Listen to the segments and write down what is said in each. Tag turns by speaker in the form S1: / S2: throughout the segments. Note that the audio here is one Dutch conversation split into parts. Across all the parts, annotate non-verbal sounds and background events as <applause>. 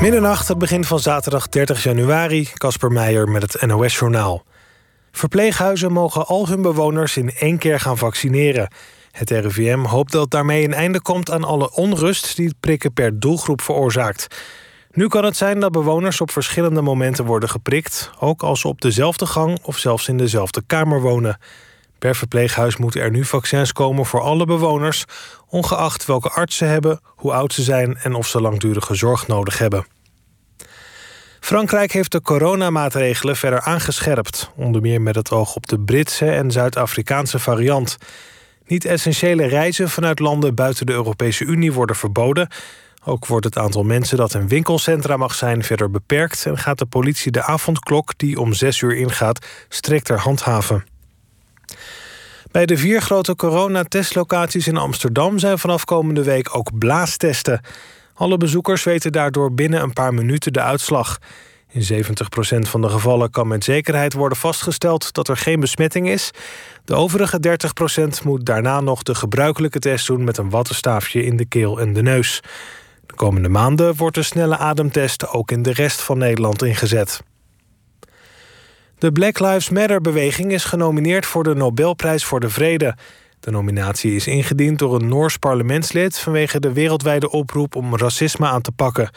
S1: Middernacht, het begin van zaterdag 30 januari. Casper Meijer met het NOS-journaal. Verpleeghuizen mogen al hun bewoners in één keer gaan vaccineren. Het RIVM hoopt dat daarmee een einde komt aan alle onrust... die het prikken per doelgroep veroorzaakt. Nu kan het zijn dat bewoners op verschillende momenten worden geprikt... ook als ze op dezelfde gang of zelfs in dezelfde kamer wonen. Per verpleeghuis moeten er nu vaccins komen voor alle bewoners... ongeacht welke arts ze hebben, hoe oud ze zijn... en of ze langdurige zorg nodig hebben. Frankrijk heeft de coronamaatregelen verder aangescherpt, onder meer met het oog op de Britse en Zuid-Afrikaanse variant. Niet-essentiële reizen vanuit landen buiten de Europese Unie worden verboden. Ook wordt het aantal mensen dat in winkelcentra mag zijn verder beperkt en gaat de politie de avondklok, die om zes uur ingaat, strikter handhaven. Bij de vier grote coronatestlocaties in Amsterdam zijn vanaf komende week ook blaastesten. Alle bezoekers weten daardoor binnen een paar minuten de uitslag. In 70% van de gevallen kan met zekerheid worden vastgesteld dat er geen besmetting is. De overige 30% moet daarna nog de gebruikelijke test doen met een wattenstaafje in de keel en de neus. De komende maanden wordt de snelle ademtest ook in de rest van Nederland ingezet. De Black Lives Matter-beweging is genomineerd voor de Nobelprijs voor de Vrede. De nominatie is ingediend door een Noors parlementslid vanwege de wereldwijde oproep om racisme aan te pakken.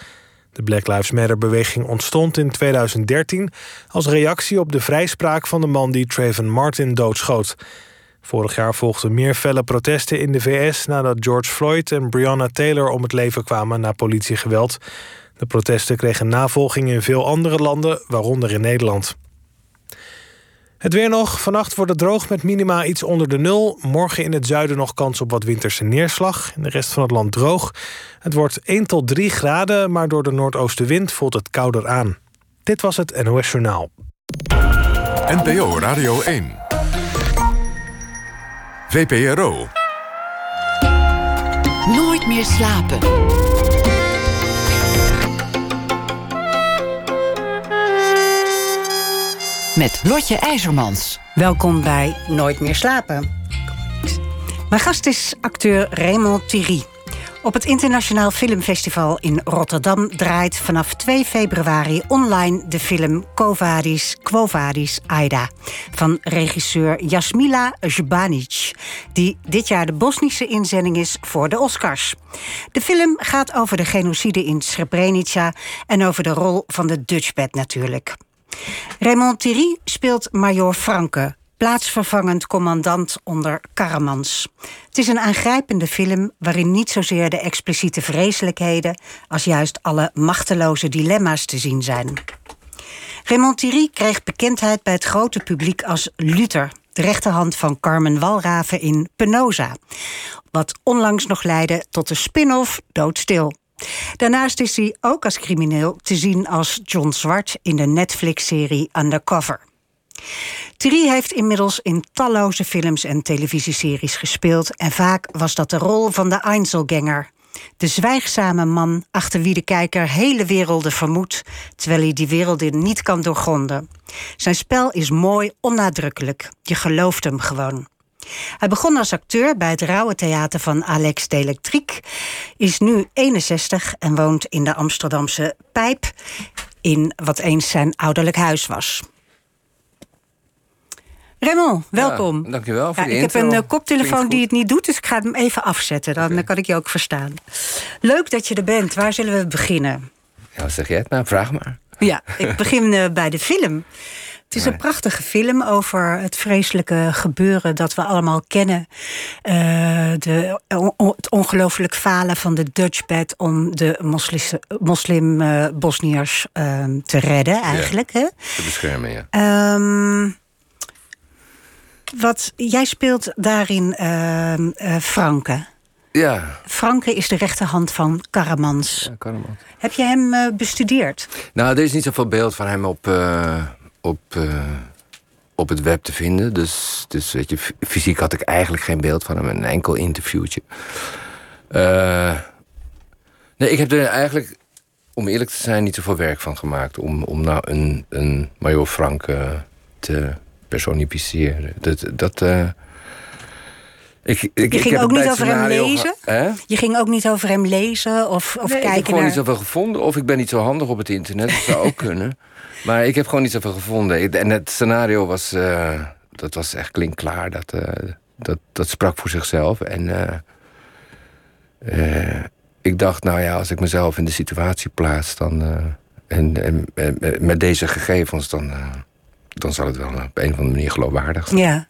S1: De Black Lives Matter-beweging ontstond in 2013 als reactie op de vrijspraak van de man die Trayvon Martin doodschoot. Vorig jaar volgden meer felle protesten in de VS nadat George Floyd en Breonna Taylor om het leven kwamen na politiegeweld. De protesten kregen navolging in veel andere landen, waaronder in Nederland. Het weer nog. Vannacht wordt het droog met minima iets onder de nul. Morgen in het zuiden nog kans op wat winterse neerslag. In de rest van het land droog. Het wordt 1 tot 3 graden, maar door de noordoostenwind voelt het kouder aan. Dit was het NOS Journaal.
S2: NPO Radio 1. VPRO.
S3: Nooit meer slapen. Met Lotje IJzermans.
S4: Welkom bij Nooit meer slapen. Mijn gast is acteur Raymond Thierry. Op het Internationaal Filmfestival in Rotterdam draait vanaf 2 februari online de film Kovadis Quovadis Aida van regisseur Jasmila Zbanic, die dit jaar de Bosnische inzending is voor de Oscars. De film gaat over de genocide in Srebrenica en over de rol van de Dutchbed natuurlijk. Raymond Thierry speelt Major Franke, plaatsvervangend commandant onder Karamans. Het is een aangrijpende film waarin niet zozeer de expliciete vreselijkheden als juist alle machteloze dilemma's te zien zijn. Raymond Thierry kreeg bekendheid bij het grote publiek als Luther, de rechterhand van Carmen Walraven in Penosa. Wat onlangs nog leidde tot de spin-off Doodstil. Daarnaast is hij ook als crimineel te zien als John Zwart in de Netflix-serie Undercover. Thierry heeft inmiddels in talloze films en televisieseries gespeeld en vaak was dat de rol van de Einzelganger. De zwijgzame man achter wie de kijker hele werelden vermoedt, terwijl hij die werelden niet kan doorgronden. Zijn spel is mooi, onnadrukkelijk. Je gelooft hem gewoon. Hij begon als acteur bij het Rauwe Theater van Alex Delectriek, is nu 61 en woont in de Amsterdamse Pijp, in wat eens zijn ouderlijk huis was. Raymond, welkom.
S5: Ja, dankjewel voor
S4: ja,
S5: de
S4: Ik
S5: intro.
S4: heb een uh, koptelefoon die het niet doet, dus ik ga hem even afzetten. Dan okay. kan ik je ook verstaan. Leuk dat je er bent. Waar zullen we beginnen?
S5: Ja, zeg jij het nou? Vraag maar.
S4: Ja, ik begin uh, bij de film. Het is een prachtige film over het vreselijke gebeuren dat we allemaal kennen. Uh, de, het ongelooflijk falen van de Dutchbed om de moslim-Bosniërs uh, uh, te redden, eigenlijk.
S5: Ja,
S4: hè?
S5: Te beschermen, ja.
S4: Um, wat, jij speelt daarin uh, Franke.
S5: Ja.
S4: Franke is de rechterhand van Karamans.
S5: Ja, Karamans.
S4: Heb je hem uh, bestudeerd?
S5: Nou, er is niet zoveel beeld van hem op, uh, op, uh, op het web te vinden. Dus, dus weet je, fysiek had ik eigenlijk geen beeld van hem. Een enkel interviewtje. nee, ik heb er eigenlijk, om eerlijk te zijn, niet zoveel werk van gemaakt. Om, om nou een, een Major Frank te personificeren. Dat, dat, Ik, ik,
S4: Je
S5: ik
S4: ging ook niet over hem lezen?
S5: Hè?
S4: Je ging ook niet over hem lezen of, of
S5: Nee, ik heb
S4: kijken
S5: gewoon
S4: naar...
S5: niet zoveel gevonden. Of ik ben niet zo handig op het internet. Dat zou ook <laughs> kunnen. Maar ik heb gewoon niet zoveel gevonden. En het scenario was... eh, dat was echt klinkklaar. Dat, eh, dat, dat sprak voor zichzelf. En eh, ik dacht, nou ja, als ik mezelf in de situatie plaats... dan en, en, en met deze gegevens... dan, dan zal het wel op een of andere manier geloofwaardig zijn.
S4: Ja.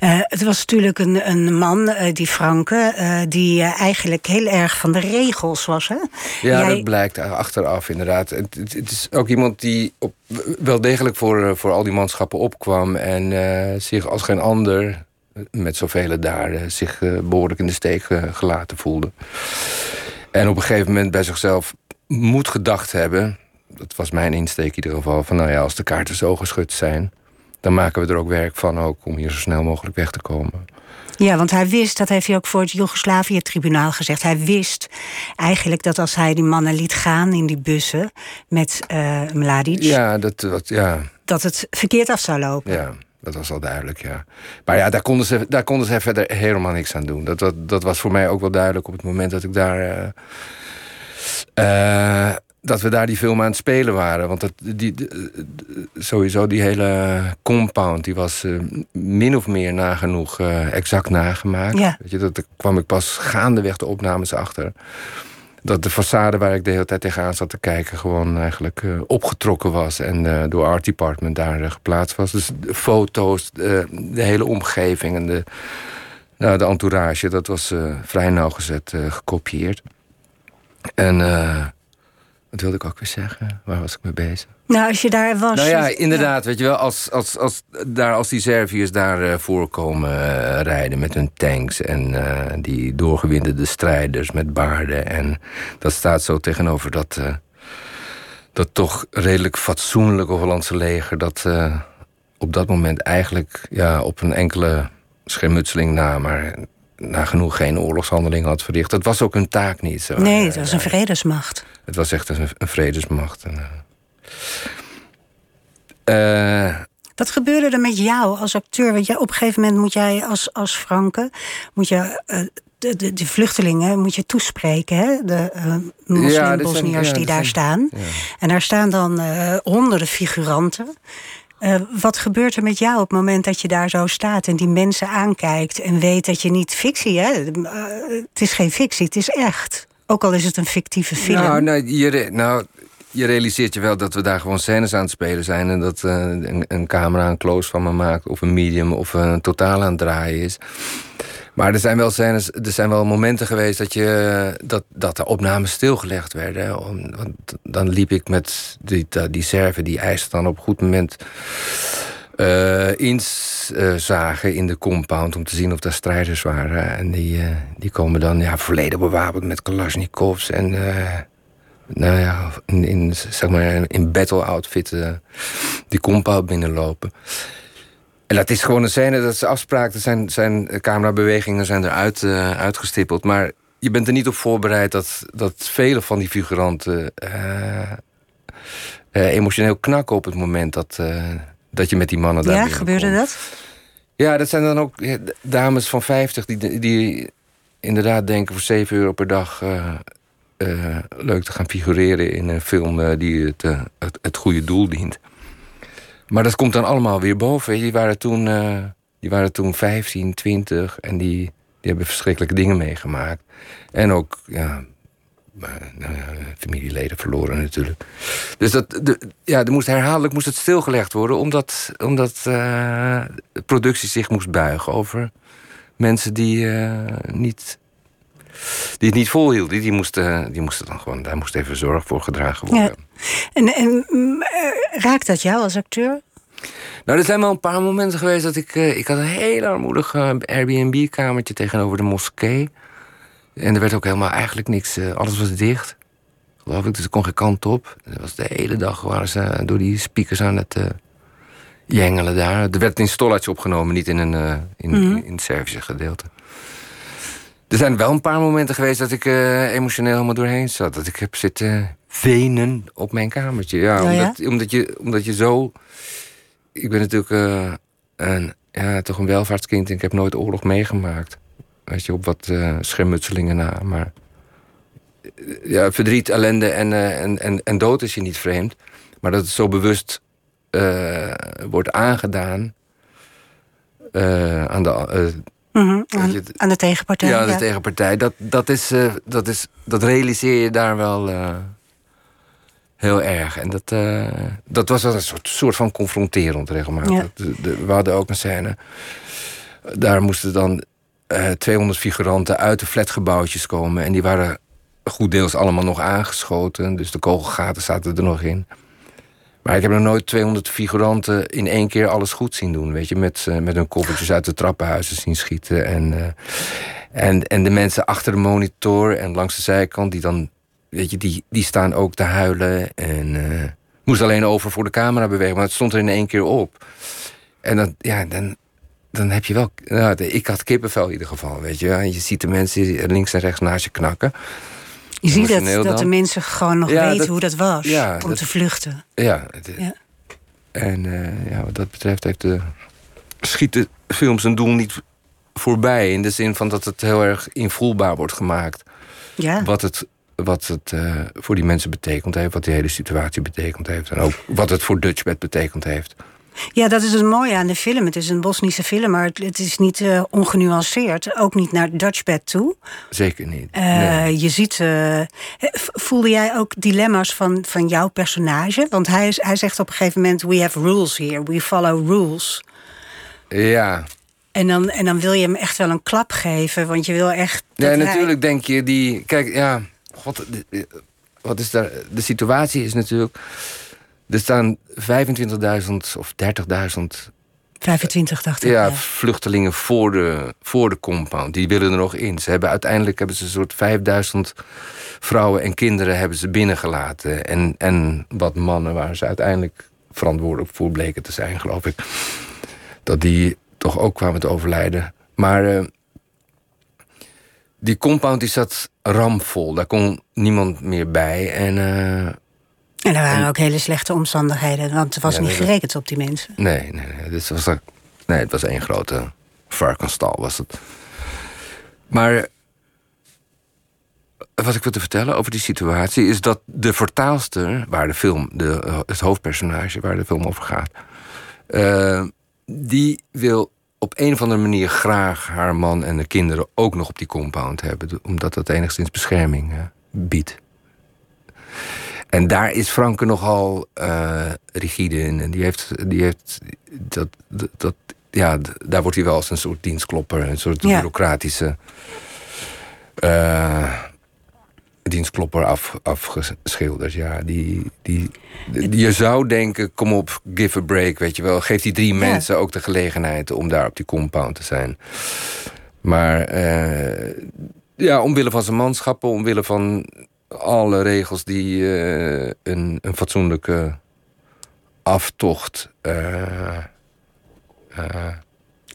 S4: Eh, het was natuurlijk een, een man, eh, die Franke, eh, die eigenlijk heel erg van de regels was. Hè?
S5: Ja,
S4: Jij-
S5: dat blijkt achteraf inderdaad. Het, het, het is ook iemand die op, wel degelijk voor, voor al die manschappen opkwam... en zich als geen ander, met zoveel daar... zich eh, behoorlijk in de steek gelaten voelde. En op een gegeven moment bij zichzelf moet gedacht hebben... dat was mijn insteek in ieder geval... van nou ja, als de kaarten zo geschud zijn... dan maken we er ook werk van ook om hier zo snel mogelijk weg te komen.
S4: Ja, want hij wist, dat heeft hij ook voor het Joegoslavië-tribunaal gezegd. Hij wist eigenlijk dat als hij die mannen liet gaan in die bussen met eh Mladic,
S5: Ja, dat, dat, ja,
S4: dat het verkeerd af zou lopen.
S5: Ja, dat was al duidelijk, ja. Maar ja, daar konden ze, daar konden ze verder helemaal niks aan doen. Dat, dat, dat was voor mij ook wel duidelijk op het moment dat ik daar... eh, eh, dat we daar die film aan het spelen waren. Want dat, die, sowieso die hele compound... die was eh, min of meer nagenoeg eh, exact nagemaakt.
S4: Ja.
S5: Weet je, dat, daar kwam ik pas gaandeweg de opnames achter dat de façade waar ik de hele tijd tegenaan zat te kijken... gewoon eigenlijk eh, opgetrokken was en door Art Department daar geplaatst was. Dus de foto's, de, hele omgeving en de, nou, de entourage... dat was vrij nauwgezet gekopieerd. En wat wilde ik ook weer zeggen? Waar was ik mee bezig?
S4: Nou, als je daar was...
S5: Nou ja, inderdaad, weet je wel, als, als, als, daar, als die Serviërs daar eh, voorkomen eh, rijden met hun tanks en eh, die doorgewinterde strijders met baarden. En dat staat zo tegenover dat, dat toch redelijk fatsoenlijke Hollandse leger, dat op dat moment eigenlijk ja, op een enkele schermutseling na, maar nagenoeg geen oorlogshandeling had verricht. Dat was ook hun taak niet. Zo.
S4: Nee, het was een vredesmacht.
S5: Het was echt een, een vredesmacht. En, eh, eh,
S4: Wat gebeurde er met jou als acteur? Want jij, op een gegeven moment moet jij als, als Franke... moet je eh, de, de, de vluchtelingen moet je toespreken, hè? de moslim-Bosniërs
S5: ja,
S4: die daar
S5: zijn-
S4: staan.
S5: ja.
S4: En daar staan dan honderden figuranten. Wat gebeurt er met jou op het moment dat je daar zo staat... en die mensen aankijkt en weet dat je niet fictie... Hè? Het is geen fictie, het is echt. Ook al is het een fictieve film.
S5: Nou, nou, je, re- je realiseert je wel dat we daar gewoon scènes aan het spelen zijn... en dat eh, een, een camera een close van me maakt... of een medium of een totaal aan het draaien is. Maar er zijn wel scènes, er zijn wel momenten geweest... dat, je, dat, dat de opnames stilgelegd werden. Om- Want dan liep ik met die, die serve, die eisen dan op een goed moment... eh inzagen in de compound om te zien of daar strijders waren. En die, eh, die komen dan ja, volledig bewapend met kalasjnikovs en... eh, nou ja, in, in, zeg maar, in battle outfit eh, die compound binnenlopen. En dat is gewoon een scène, dat is afspraak, er zijn, zijn camerabewegingen zijn eruit eh, uitgestippeld. Maar je bent er niet op voorbereid dat, dat vele van die figuranten eh, eh, emotioneel knakken op het moment dat, eh, dat je met die mannen daar
S4: ja, gebeurde dat?
S5: Ja, dat zijn dan ook dames van 50 die, die inderdaad denken voor 7 euro per dag eh, eh, leuk te gaan figureren in een film eh, die het, het, het goede doel dient. Maar dat komt dan allemaal weer boven. Die waren toen, die waren toen 15, 20 en die, die hebben verschrikkelijke dingen meegemaakt. En ook, ja, nou ja, familieleden verloren natuurlijk. Dus dat, de, ja, er moest herhaaldelijk moest het stilgelegd worden, omdat, omdat eh, de productie zich moest buigen over mensen die, eh, niet, die het niet volhielden. Die moesten, die moesten dan gewoon, daar moest even zorg voor gedragen worden.
S4: Ja. En, en mm, eh, raakt dat jou als acteur?
S5: Nou, er zijn wel een paar momenten geweest dat ik... ik had een heel armoedig Airbnb-kamertje tegenover de moskee. En er werd ook helemaal eigenlijk niks... eh, alles was dicht, geloof ik. Dus ik kon geen kant op. En dat was de hele dag waren ze door die speakers aan het eh, jengelen daar. Er werd in Stollatje opgenomen, niet in, een, eh, in, in het Servische gedeelte. Er zijn wel een paar momenten geweest dat ik emotioneel helemaal doorheen zat. Dat ik heb zitten venen op mijn kamertje. Ja,
S4: Oh ja?
S5: Omdat, omdat, je, omdat je zo... Ik ben natuurlijk een, ja, toch een welvaartskind en ik heb nooit oorlog meegemaakt. Weet je, op wat uh, schermutselingen na. Maar ja, verdriet, ellende en, en, en, en dood is je niet vreemd. Maar dat het zo bewust wordt aangedaan aan de
S4: Mhm, aan, de tegenpartij.
S5: Ja, de tegenpartij. Dat, dat, is, uh, dat, is, dat realiseer je daar wel uh, heel erg. En dat, uh, dat was wel een soort, soort van confronterend regelmatig. Ja. De, de, we hadden ook een scène. Daar moesten dan 200 figuranten uit de flatgebouwtjes komen. En die waren goed deels allemaal nog aangeschoten. Dus de kogelgaten zaten er nog in. Maar ik heb nog nooit 200 figuranten in één keer alles goed zien doen. Weet je, met, uh, met hun koffertjes uit de trappenhuizen zien schieten. En, uh, en, en de mensen achter de monitor en langs de zijkant, die dan, weet je, die, die staan ook te huilen. En moest alleen over voor de camera bewegen, maar het stond er in één keer op. En dan, ja, dan, dan heb je wel. Nou, ik had kippenvel in ieder geval, weet je. Je ziet de mensen links en rechts naast je knakken.
S4: Je ziet dat, dat de mensen gewoon nog weten hoe dat was om te vluchten.
S5: Ja, ja. en uh, ja, wat dat betreft heeft de, schieten films een doel niet voorbij. In de zin van dat het heel erg invoelbaar wordt gemaakt. Ja. Wat het, wat het uh, voor die mensen betekend heeft, wat die hele situatie betekend heeft. En ook wat het voor Dutchbed betekend heeft.
S4: Ja, dat is het mooie aan de film. Het is een Bosnische film, maar het, is niet uh, ongenuanceerd. Ook niet naar Dutchbed toe.
S5: Zeker niet.
S4: Uh, Je ziet. Uh, voelde jij ook dilemma's van, van jouw personage? Want hij, is, hij zegt op een gegeven moment: We have rules here, we follow rules.
S5: Ja.
S4: En dan, en dan wil je hem echt wel een klap geven, want je wil echt.
S5: Ja, natuurlijk denk je die. Kijk, ja. God, wat is daar. De situatie is natuurlijk er staan 25.000 of 30.000
S4: 25, dacht
S5: ik. Ja, vluchtelingen voor de, voor de compound. Die willen er nog in. Ze hebben, uiteindelijk hebben ze een soort 5000 vrouwen en kinderen hebben ze binnengelaten. En, en wat mannen waar ze uiteindelijk verantwoordelijk voor bleken te zijn, geloof ik. Dat die toch ook kwamen te overlijden. Maar uh, die compound die zat ramvol. Daar kon niemand meer bij. En uh,
S4: en er waren ook hele slechte omstandigheden, want er was niet gerekend op die mensen.
S5: Nee, nee, nee. Dit was, nee het was één grote varkenstal, was het. Maar wat ik wil te vertellen over die situatie is dat de vertaalster, waar de film, de, het hoofdpersonage waar de film over gaat, uh, die wil op een of andere manier graag haar man en de kinderen ook nog op die compound hebben, omdat dat enigszins bescherming uh, biedt. En daar is Franke nogal uh, rigide in. En die heeft, die heeft dat, dat, ja, daar wordt hij wel als een soort dienstklopper, een soort bureaucratische uh, dienstklopper af, afgeschilderd. Ja, die, die, die, je zou denken, kom op, give a break, weet je wel. Geef die drie mensen ook de gelegenheid om daar op die compound te zijn. Maar uh, ja, omwille van zijn manschappen, omwille van alle regels die uh, een, een, fatsoenlijke aftocht uh,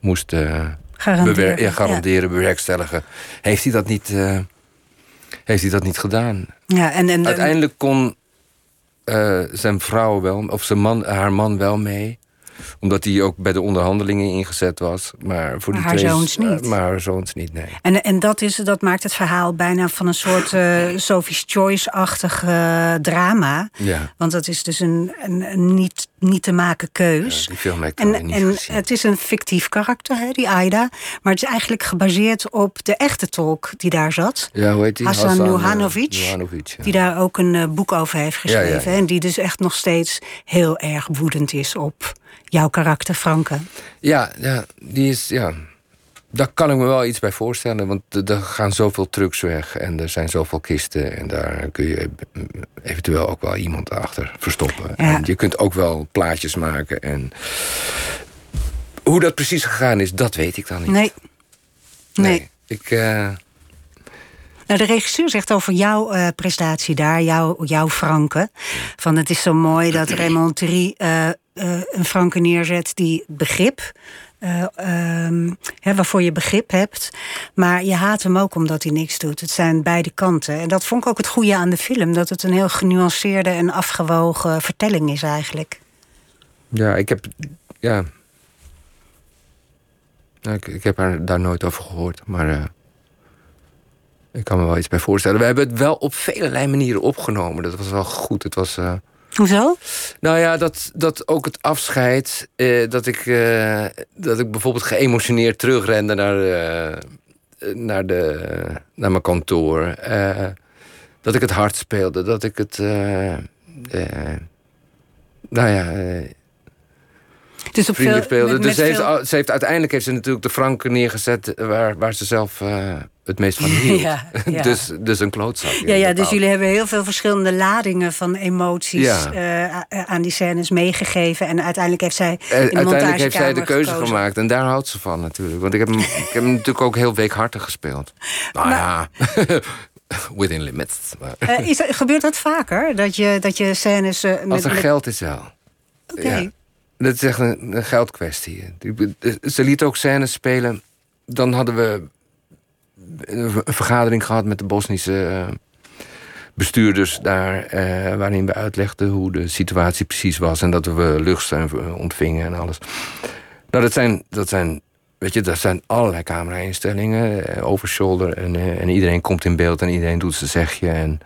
S5: moesten garanderen, ja, garanderen bewerkstelligen, heeft hij dat niet, heeft hij dat niet gedaan.
S4: Ja, en, en,
S5: Uiteindelijk kon zijn vrouw wel, of zijn man, haar man wel mee omdat hij ook bij de onderhandelingen ingezet was. Maar voor die
S4: haar
S5: twee,
S4: zoons niet.
S5: maar haar zoons niet, nee.
S4: En, en dat, is, dat maakt het verhaal bijna van een soort uh, Sophie's Choice-achtig uh, drama.
S5: Ja.
S4: Want dat is dus een, een, een niet, niet te maken keus.
S5: Ja, die film heb ik
S4: en,
S5: niet
S4: en
S5: gezien.
S4: het is een fictief karakter, hè, die Aida. Maar het is eigenlijk gebaseerd op de echte tolk die daar zat.
S5: Ja, hoe heet die?
S4: Hassan,
S5: Hassan
S4: Nuhanovic.
S5: Nuhanovic, ja.
S4: Die daar ook een uh, boek over heeft geschreven.
S5: Ja,
S4: En die dus echt nog steeds heel erg woedend is op jouw karakter, Franke.
S5: Ja, ja, die is. Ja. Daar kan ik me wel iets bij voorstellen. Want er gaan zoveel trucks weg en er zijn zoveel kisten. En daar kun je eventueel ook wel iemand achter verstoppen.
S4: Ja.
S5: En je kunt ook wel plaatjes maken. En hoe dat precies gegaan is, dat weet ik dan niet.
S4: Nee. Nee.
S5: Ik. Uh...
S4: Nou, de regisseur zegt over jouw uh, prestatie daar, jouw, jouw Franke. Van het is zo mooi dat Raymond Thierry uh, uh, een Franke neerzet die begrip. Um, hè, waarvoor je begrip hebt. Maar je haat hem ook omdat hij niks doet. Het zijn beide kanten. En dat vond ik ook het goede aan de film. Dat het een heel genuanceerde en afgewogen vertelling is eigenlijk.
S5: Ja, ik heb. Ja. Ik, ik heb haar daar nooit over gehoord. Maar Ik kan me wel iets bij voorstellen. We hebben het wel op vele manieren opgenomen. Dat was wel goed. Het was...
S4: Hoezo?
S5: Nou ja, dat, dat ook het afscheid. Uh, dat, ik, uh, dat ik bijvoorbeeld geëmotioneerd terugrende naar, naar, de, naar mijn kantoor. dat ik het hard speelde. Dat ik het. nou ja
S4: dus op
S5: vrienden speelde. dus heeft, ze heeft, uiteindelijk heeft ze natuurlijk de franken neergezet waar, waar ze zelf uh, het meest van <laughs> hield. ja, ja. <laughs> dus, dus een klootzak.
S4: Ja, ja dus jullie hebben heel veel verschillende ladingen van emoties uh, aan die scènes meegegeven. En uiteindelijk heeft zij. Uh,
S5: uiteindelijk heeft zij de keuze gemaakt. En daar houdt ze van natuurlijk. Want ik heb hem, <laughs> ik heb hem natuurlijk ook heel weekhartig gespeeld. Nou maar, ja. Within limits.
S4: is, gebeurt dat vaker? Dat je, dat je scènes. met,
S5: Als er geld is wel.
S4: Oké.
S5: Dat is echt een, een geldkwestie. Ze liet ook scènes spelen. Dan hadden we een vergadering gehad met de Bosnische eh, bestuurders daar, eh, waarin we uitlegden hoe de situatie precies was en dat we luchtsteun ontvingen en alles. Nou, dat zijn, dat zijn, weet je, dat zijn allerlei camera-instellingen, eh, overshoulder en, en iedereen komt in beeld en iedereen doet zijn zegje. En,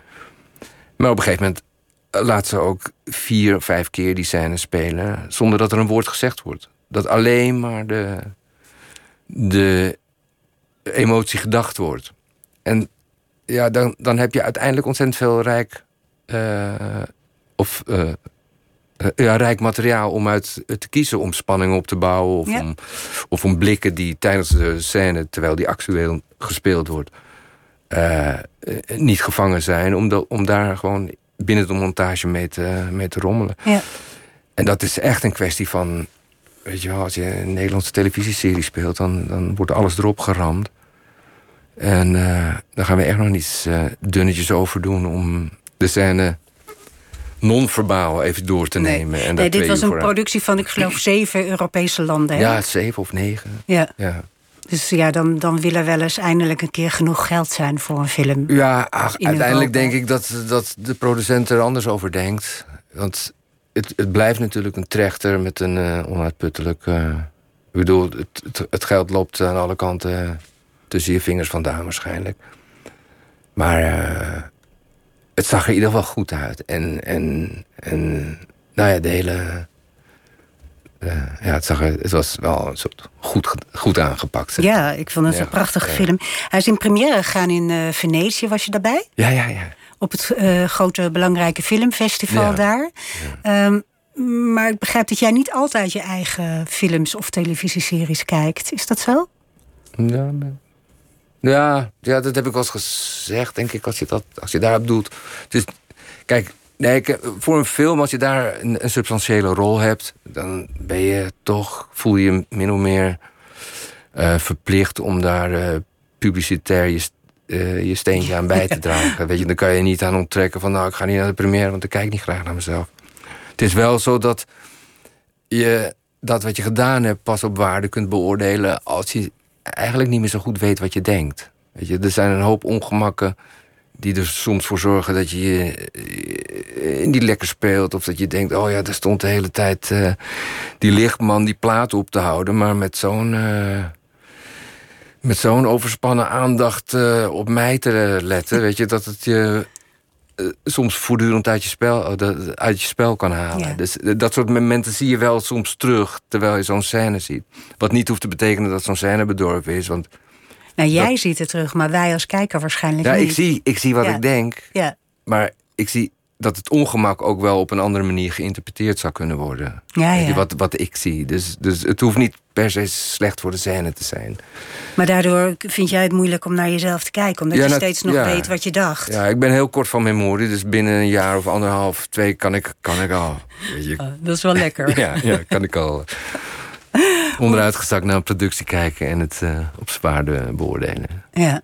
S5: maar op een gegeven moment laat ze ook vier, vijf keer die scène spelen zonder dat er een woord gezegd wordt. Dat alleen maar de, de emotie gedacht wordt. En ja, dan, dan heb je uiteindelijk ontzettend veel rijk, uh, of, uh, ja, rijk materiaal om uit te kiezen. Om spanning op te bouwen. Of, om, of om blikken die tijdens de scène, terwijl die actueel gespeeld wordt, uh, niet gevangen zijn. Om, de, om daar gewoon binnen de montage mee te, mee te rommelen. Ja. En dat is echt een kwestie van... Weet je wel, als je een Nederlandse televisieserie speelt... dan, dan wordt alles erop geramd. En uh, daar gaan we echt nog niets uh, dunnetjes over doen... om de scène non-verbaal even door te nemen. En
S4: nee, dit was een productie van, ik geloof, zeven Europese landen. Hè?
S5: Ja, zeven of negen.
S4: Ja. ja. Dus ja, dan, dan wil er wel eens eindelijk een keer genoeg geld zijn voor een film.
S5: Ja, uiteindelijk denk ik dat, dat de producent er anders over denkt. Want het, het blijft natuurlijk een trechter met een uh, onuitputtelijk. Uh, ik bedoel, het, het, geld loopt aan alle kanten tussen je vingers vandaan waarschijnlijk. Maar uh, het zag er in ieder geval goed uit. En, en, en nou ja, de hele ja, het, zag er, het was wel een soort goed, goed aangepakt.
S4: Ja, ik vond het een prachtige film. Hij is in première gegaan in Venetië. Was je daarbij?
S5: Ja, ja, ja.
S4: Op het uh, grote belangrijke filmfestival daar. Um, maar ik begrijp dat jij niet altijd je eigen films of televisieseries kijkt. Is dat zo?
S5: Ja, ja, ja, dat heb ik wel eens gezegd, denk ik, als je, dat, als je daarop doet. Dus, kijk, Nee, ik, voor een film, als je daar een, een, substantiële rol hebt, dan ben je toch, voel je min of meer uh, verplicht om daar uh, publicitair je, uh, je steentje aan bij te dragen. Weet je, dan kan je niet aan onttrekken van, nou, ik ga niet naar de première, want ik kijk niet graag naar mezelf. Het is wel zo dat je dat wat je gedaan hebt pas op waarde kunt beoordelen als je eigenlijk niet meer zo goed weet wat je denkt. Weet je, er zijn een hoop ongemakken die er soms voor zorgen dat je uh, niet lekker speelt. Of dat je denkt, oh ja, er stond de hele tijd uh, die lichtman die plaat op te houden. Maar met zo'n met zo'n overspannen aandacht op mij te letten. Weet je, dat het je soms voortdurend uit je spel, uit je spel kan halen. Dus dat soort momenten zie je wel soms terug terwijl je zo'n scène ziet. Wat niet hoeft te betekenen dat zo'n scène bedorven is. Want
S4: nou, jij ziet het terug, maar wij als kijker waarschijnlijk
S5: ja,
S4: niet.
S5: Ik zie, ik zie wat ik denk. Ja. Maar ik zie dat het ongemak ook wel op een andere manier geïnterpreteerd zou kunnen worden. Ja, ja. Wat, wat ik zie. Dus, dus het hoeft niet per se slecht voor de scène te zijn.
S4: Maar daardoor vind jij het moeilijk om naar jezelf te kijken, omdat je steeds nog weet wat je dacht.
S5: Ja, ik ben heel kort van memorie, dus binnen een jaar of anderhalf, twee kan ik, kan ik al.
S4: Weet je. Oh, dat is wel lekker. <laughs>
S5: ja, ja, kan ik al onderuitgezakt naar een productie kijken en het uh, op zwaarde beoordelen.
S4: Ja.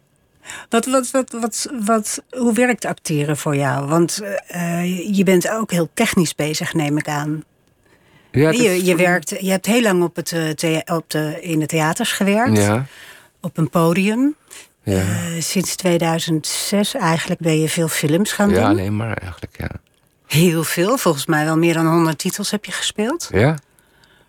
S4: Wat, wat, wat, wat, wat, hoe werkt acteren voor jou? Want uh, je bent ook heel technisch bezig, neem ik aan. Ja, je, je, werkt, je hebt heel lang op het, eh, op de, in de theaters gewerkt. Ja. Op een podium. Ja. Uh, sinds 2006 eigenlijk ben je veel films gaan doen.
S5: Ja, alleen maar eigenlijk, ja.
S4: Heel veel. Volgens mij wel meer dan 100 titels heb je gespeeld.
S5: Ja.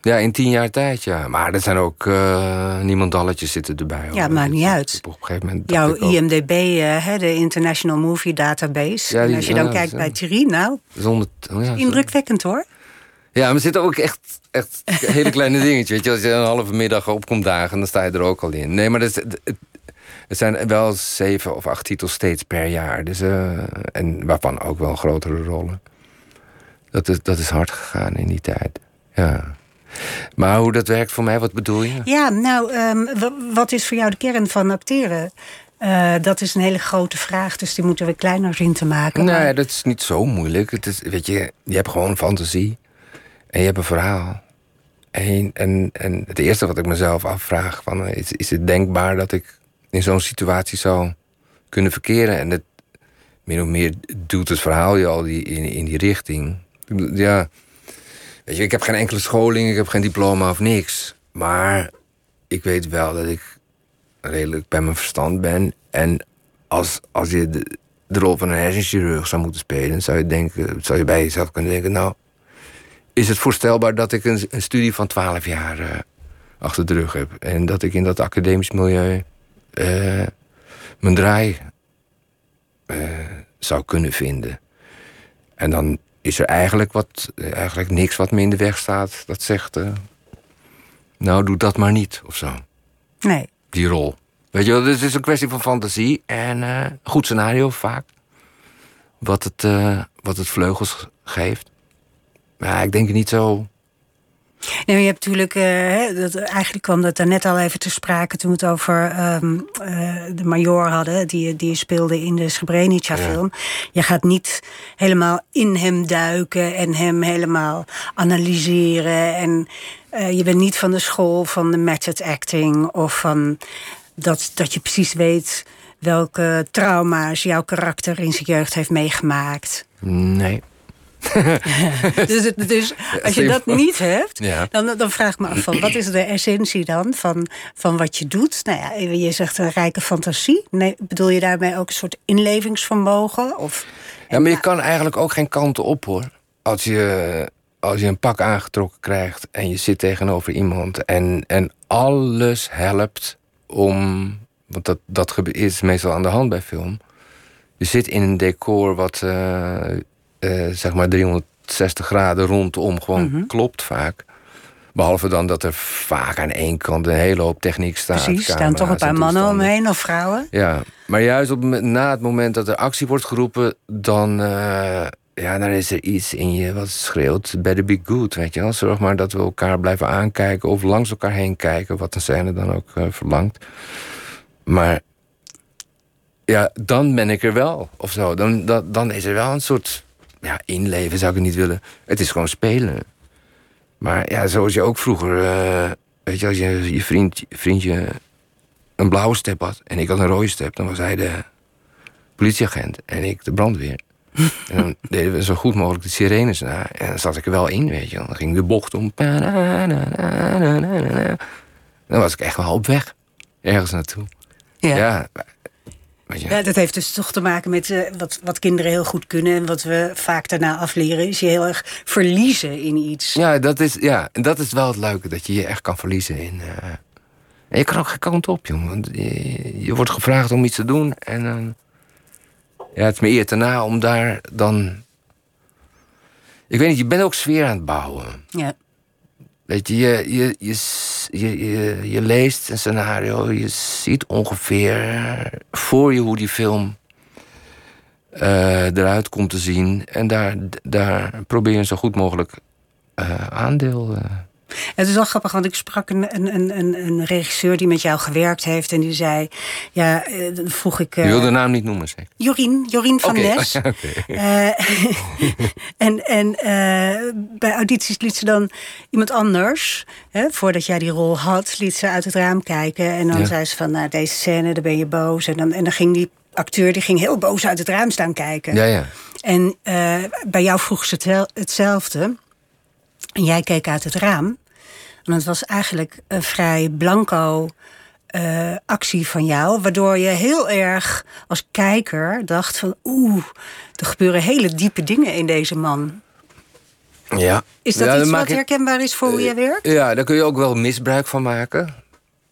S5: Ja, in tien jaar tijd, ja. Maar er zijn ook uh, niemandalletjes zitten erbij.
S4: Ja, maakt niet uit.
S5: Op een gegeven moment
S4: Jouw IMDB, uh, de International Movie Database. Ja, die, en als je dan ja, kijkt bij Thierry, nou,
S5: zonder, oh ja,
S4: indrukwekkend hoor.
S5: Ja, maar er zitten ook echt, echt hele kleine <laughs> dingetjes. Weet je, als je een halve middag opkomt dagen, dan sta je er ook al in. Nee, maar het, het zijn wel zeven of acht titels steeds per jaar. Dus, uh, en waarvan ook wel grotere rollen. Dat is, dat is hard gegaan in die tijd. Ja. Maar hoe dat werkt voor mij, wat bedoel je?
S4: Ja, nou, um, wat is voor jou de kern van acteren? Uh, dat is een hele grote vraag, dus die moeten we kleiner zien te maken.
S5: Nee, maar... dat is niet zo moeilijk. Het is, weet je, je hebt gewoon fantasie en je hebt een verhaal. En, en, en het eerste wat ik mezelf afvraag, van, is, is het denkbaar dat ik in zo'n situatie zou kunnen verkeren? En het, min of meer doet het verhaal je al die, in, in die richting. Ja, weet je, ik heb geen enkele scholing, ik heb geen diploma of niks. Maar ik weet wel dat ik redelijk bij mijn verstand ben. En als, als je de, de rol van een hersenchirurg zou moeten spelen, zou je, denken, zou je bij jezelf kunnen denken: Nou, is het voorstelbaar dat ik een, een studie van 12 jaar uh, achter de rug heb. En dat ik in dat academisch milieu uh, mijn draai uh, zou kunnen vinden. En dan is er eigenlijk, wat, eigenlijk niks wat me in de weg staat dat zegt... nou, doe dat maar niet, of zo.
S4: Nee.
S5: Die rol. Weet je wel, het is een kwestie van fantasie en goed scenario vaak. Wat het, wat het vleugels geeft. Maar ik denk niet zo.
S4: Nee, je hebt natuurlijk, uh, dat, eigenlijk kwam dat net al even te sprake toen we het over um, uh, de major hadden, die, die speelde in de Srebrenica-film. Je gaat niet helemaal in hem duiken en hem helemaal analyseren. En uh, je bent niet van de school van de method acting of van dat, dat je precies weet welke trauma's jouw karakter in zijn jeugd heeft meegemaakt.
S5: Nee. <laughs>
S4: dus, dus, als je dat niet hebt, dan, dan vraag ik me af van wat is de essentie dan van, van wat je doet? Nou ja, je zegt een rijke fantasie. Nee, bedoel je daarmee ook een soort inlevingsvermogen? Of,
S5: ja, maar je kan eigenlijk ook geen kanten op hoor. Als je, als je een pak aangetrokken krijgt en je zit tegenover iemand en, en alles helpt om. Want dat, dat is meestal aan de hand bij film. Je zit in een decor wat uh, uh, zeg maar 360 graden rondom gewoon mm -hmm. klopt vaak. Behalve dan dat er vaak aan één kant een hele hoop techniek staat.
S4: Precies, staan toch een paar mannen omheen of vrouwen?
S5: Ja, maar juist op, na het moment dat er actie wordt geroepen... dan, uh, ja, dan is er iets in je wat schreeuwt... better be good, weet je wel. Zorg maar dat we elkaar blijven aankijken... of langs elkaar heen kijken, wat een scène dan ook uh, verlangt. Maar ja, dan ben ik er wel, of zo. Dan, dan, dan is er wel een soort ja, inleven zou ik het niet willen. Het is gewoon spelen. Maar ja, zoals je ook vroeger, uh, weet je, als je je vriend, vriendje een blauwe step had en ik had een rode step, dan was hij de politieagent en ik de brandweer. en dan <laughs> deden we zo goed mogelijk de sirenes na. En dan zat ik er wel in, weet je. Dan ging de bocht om. Dan was ik echt wel op weg. Ergens naartoe. Ja. ja
S4: ja. dat heeft dus toch te maken met uh, wat, wat kinderen heel goed kunnen. En wat we vaak daarna afleren, is je heel erg verliezen in iets.
S5: Ja, dat is, ja, dat is wel het leuke, dat je je echt kan verliezen in. Uh... En je kan ook geen kant op, jongen. Want je, je, wordt gevraagd om iets te doen. En dan. ja, het is me eer daarna om daar dan. Ik weet niet, je bent ook sfeer aan het bouwen.
S4: Ja.
S5: Weet je, je, je, je, je, leest een scenario, je ziet ongeveer voor je hoe die film uh, eruit komt te zien. En daar, daar probeer je zo goed mogelijk uh, aandeel.
S4: Het is wel grappig, want ik sprak een, een, een, een regisseur die met jou gewerkt heeft. En die zei, ja, eh, dan vroeg ik...
S5: Je wil de naam niet noemen, zeker?
S4: Jorien, Jorien van okay. Nes. <laughs> Okay. Uh, eh, <laughs> en en uh, bij audities liet ze dan iemand anders, hè, voordat jij die rol had, liet ze uit het raam kijken. En dan ja. zei ze van, nou, deze scène, daar ben je boos. En dan, en dan ging die acteur die ging heel boos uit het raam staan kijken.
S5: Ja, ja.
S4: En uh, bij jou vroeg ze hetzelfde. En jij keek uit het raam. En het was eigenlijk een vrij blanco uh, actie van jou. Waardoor je heel erg als kijker dacht van... oeh, er gebeuren hele diepe dingen in deze man.
S5: Ja.
S4: Is dat
S5: Ja,
S4: iets wat
S5: ik-
S4: herkenbaar is voor hoe jij werkt?
S5: Ja, daar kun je ook wel misbruik van maken.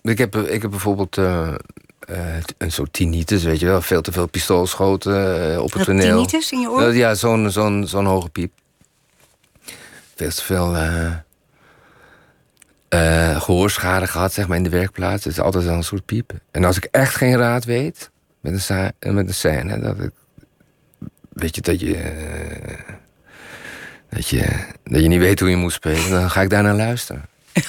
S5: Ik heb, ik heb bijvoorbeeld eh, eh, een soort tinnitus, weet je wel. Veel te veel pistoolschoten eh, op het toneel.
S4: tinnitus in je oor?
S5: Ja, zo'n zo'n zo'n hoge piep. Veel te veel eh, eh, gehoorschade gehad, zeg maar, in de werkplaats. Het is altijd wel een soort piep. En als ik echt geen raad weet met een, sa- met een scène, dat ik... Weet je, dat je... eh, dat je, dat je niet weet hoe je moet spelen, dan ga ik daar naar luisteren. <laughs>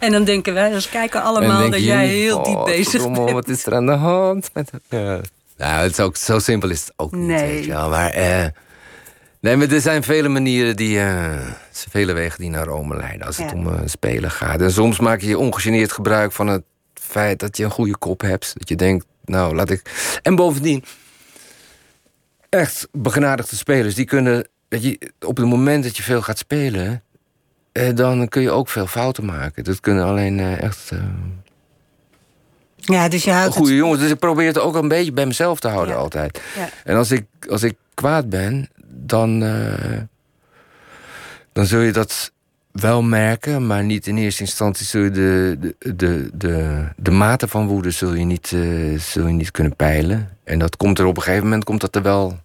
S4: En dan denken wij als kijker
S5: En
S4: allemaal dat
S5: je,
S4: jij heel
S5: oh,
S4: diep bezig
S5: verdomme,
S4: bent.
S5: Wat is er aan de hand? Met, ja. Nou, het is ook, zo simpel is het ook niet,
S4: Nee.
S5: weet je wel. Maar, eh, nee, maar er zijn vele manieren die... eh, vele wegen die naar Rome leiden als het om eh, spelen gaat. En soms maak je ongegeneerd gebruik van het feit dat je een goede kop hebt. Dat je denkt, nou, laat ik... En bovendien, echt begenadigde spelers, die kunnen... Weet je, op het moment dat je veel gaat spelen... eh, dan kun je ook veel fouten maken. Dat kunnen alleen eh, echt...
S4: Ja, dus je houdt
S5: goede
S4: het...
S5: jongens. Dus ik probeer het ook een beetje bij mezelf te houden
S4: Ja.
S5: altijd.
S4: Ja.
S5: En als ik, als ik kwaad ben, dan, eh, dan zul je dat wel merken, maar niet in eerste instantie zul je de, de, de, de, de mate van woede zul je, niet, eh, zul je niet kunnen peilen. En dat komt er op een gegeven moment komt dat er wel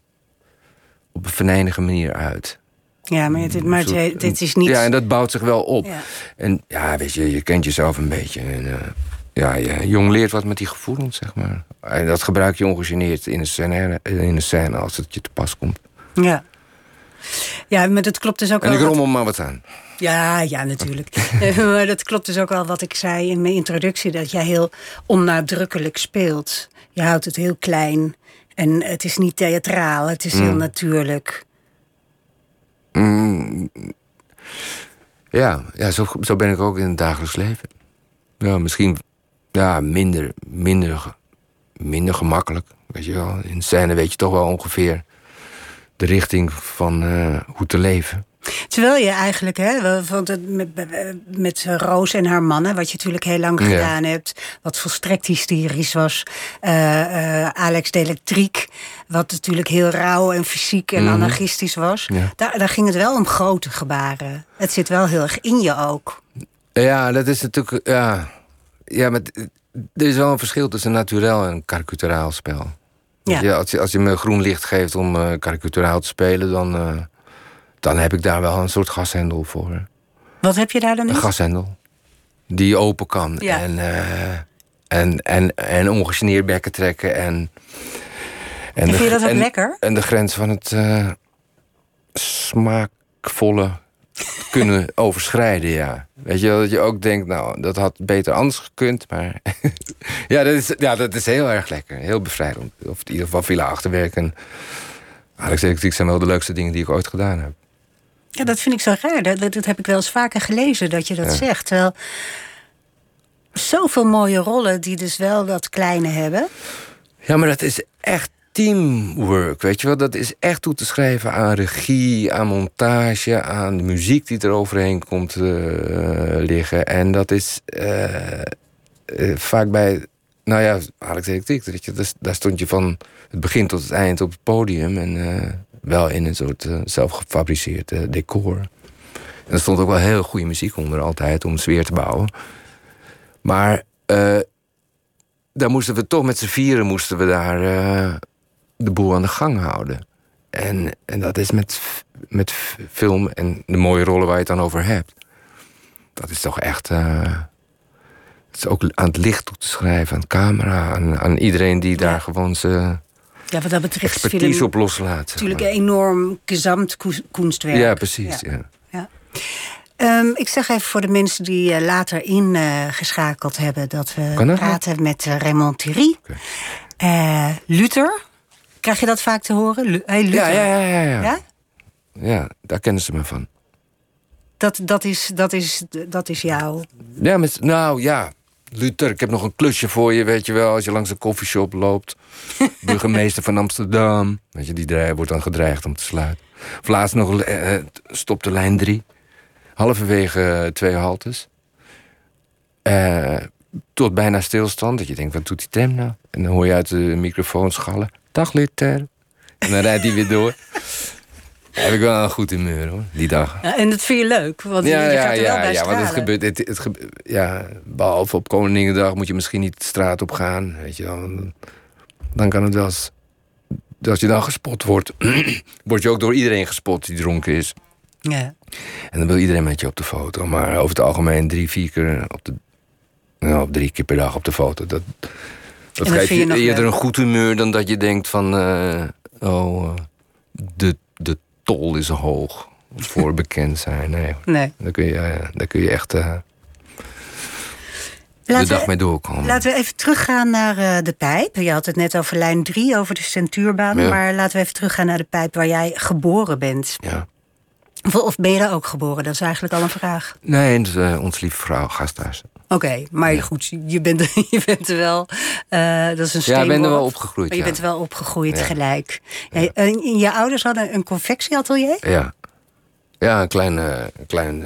S5: op een venijnige manier uit.
S4: Ja, maar, het, maar het, is niet...
S5: Ja, en dat bouwt zich wel op.
S4: Ja.
S5: En ja, weet je, je kent jezelf een beetje. En, eh, ja, je jong leert wat met die gevoelens, zeg maar. En dat gebruik je ongegeneerd in een scène, in een scène als het je te pas komt.
S4: Ja. Ja, maar dat klopt dus ook
S5: En
S4: wel.
S5: ik
S4: wat-
S5: rommel maar wat aan.
S4: Ja, ja, natuurlijk. <laughs> Eh, maar dat klopt dus ook wel wat ik zei in mijn introductie... dat jij heel onnadrukkelijk speelt. Je houdt het heel klein. En het is niet theatraal, het is heel natuurlijk.
S5: Mm, ja, ja zo, zo ben ik ook in het dagelijks leven. Ja, misschien ja, minder, minder, minder gemakkelijk. Weet je wel. In scène weet je toch wel ongeveer de richting van eh, hoe te leven.
S4: Terwijl je eigenlijk, hè, want het met, met Roos en haar mannen, wat je natuurlijk heel lang
S5: Ja.
S4: gedaan hebt, wat volstrekt hysterisch was. eh, eh, Alex Delectriek, wat natuurlijk heel rauw en fysiek en anarchistisch was.
S5: Mhm. Ja.
S4: Daar, daar ging het wel om grote gebaren. Het zit wel heel erg in je ook.
S5: Ja, dat is natuurlijk. Ja, ja maar er is wel een verschil tussen naturel en karikaturaal spel.
S4: Ja.
S5: Weet je, als, je, als je me groen licht geeft om eh karikaturaal te spelen, dan, eh, dan heb ik daar wel een soort gashendel voor.
S4: Wat heb je daar dan
S5: Een
S4: in?
S5: gashendel. Die open kan.
S4: Ja.
S5: En, eh, en, en, en ongegeneerd bekken trekken. En, en,
S4: vind je dat ook
S5: en,
S4: lekker?
S5: En de grens van het smaakvolle kunnen <laughs> overschrijden, ja. Weet je wel, dat je ook denkt, nou, dat had beter anders gekund, maar... <laughs> ja, dat is, ja, dat is heel erg lekker. Heel bevrijdend. Of in ieder geval villa achterwerken. Alex Electric zijn wel de leukste dingen die ik ooit gedaan heb.
S4: Ja, dat vind ik zo raar. Dat, dat, dat heb ik wel eens vaker gelezen, dat je dat zegt. Terwijl zoveel mooie rollen die dus wel dat kleine hebben.
S5: Ja, maar dat is echt teamwork, weet je wel. Dat is echt toe te schrijven aan regie, aan montage... aan de muziek die er overheen komt eh, liggen. En dat is eh, eh, vaak bij... Nou ja, Alex Electric, weet je, daar, daar stond je van het begin tot het eind op het podium... en wel in een soort zelfgefabriceerd decor. En er stond ook wel heel goede muziek onder altijd... om sfeer te bouwen. Maar... daar moesten we toch met z'n vieren moesten we daar de boel aan de gang houden. En, en dat is met, met film en de mooie rollen waar je het dan over hebt. Dat is toch echt. eh, het is ook aan het licht toe te schrijven, aan de camera, aan, aan iedereen die daar gewoon zijn
S4: Ja, wat dat betreft
S5: expertise
S4: film
S5: op loslaat.
S4: natuurlijk
S5: maar.
S4: een enorm gezamtkunstwerk.
S5: Ja, precies.
S4: Ja.
S5: Ja.
S4: Ja. Ehm, ik zeg even voor de mensen die eh, later ingeschakeld hebben... dat we praten met eh, Raymond Thierry. Eh, Luther. Krijg je dat vaak te horen? Hey, Luther.
S5: Ja, ja, ja, ja, ja.
S4: Ja?
S5: Ja, daar kennen ze me van.
S4: Dat, dat, is, dat, is, dat is jou.
S5: Ja, met, nou ja, Luther, ik heb nog een klusje voor je, weet je wel. Als je langs een koffieshop loopt. <laughs> Burgemeester van Amsterdam. Weet je, die wordt dan gedreigd om te sluiten. Of laatst nog eh, eh, stopte lijn 3. Halverwege eh, twee haltes. Eh, tot bijna stilstand. Dat je denkt, wat doet die tram nou? En dan hoor je uit de microfoon schallen. Dag Luther. En dan rijdt hij weer door. Heb ik wel een goed humeur hoor, die dag.
S4: Ja, en dat vind je leuk, want je, je gaat er wel bij
S5: ja, want het gebeurt, het, het gebe- ja, behalve op Koningendag moet je misschien niet de straat op gaan. Weet je wel. Dan, dan kan het wel eens, als je dan gespot wordt, <clears throat> word je ook door iedereen gespot die dronken is.
S4: Ja.
S5: En dan wil iedereen met je op de foto. Maar over het algemeen drie, vier keer op de. Nou, op drie keer per dag op de foto. Dat, dat geeft
S4: je
S5: eerder een goed humeur dan dat je denkt van. eh, oh, eh, de, de tol is hoog voor <laughs> bekend zijn. Nee,
S4: Nee.
S5: daar kun je, eh, daar kun je echt de dag
S4: we,
S5: mee doorkomen.
S4: laten we even teruggaan naar de pijp. Je had het net over lijn 3, over de centuurbaan.
S5: Ja.
S4: Maar laten we even teruggaan naar de pijp waar jij geboren bent.
S5: Ja.
S4: Of, ben je daar ook geboren? Dat is eigenlijk al een vraag.
S5: Nee, en, eh, ons lieve vrouw gasthuis.
S4: Oké, maar goed, je bent, <laughs> je bent er wel. eh, dat is een
S5: Ja, ik ben er wel opgegroeid.
S4: Maar je
S5: ja.
S4: bent wel opgegroeid
S5: Ja.
S4: gelijk. En je ouders hadden een confectieatelier?
S5: Ja, ja een klein, eh, een klein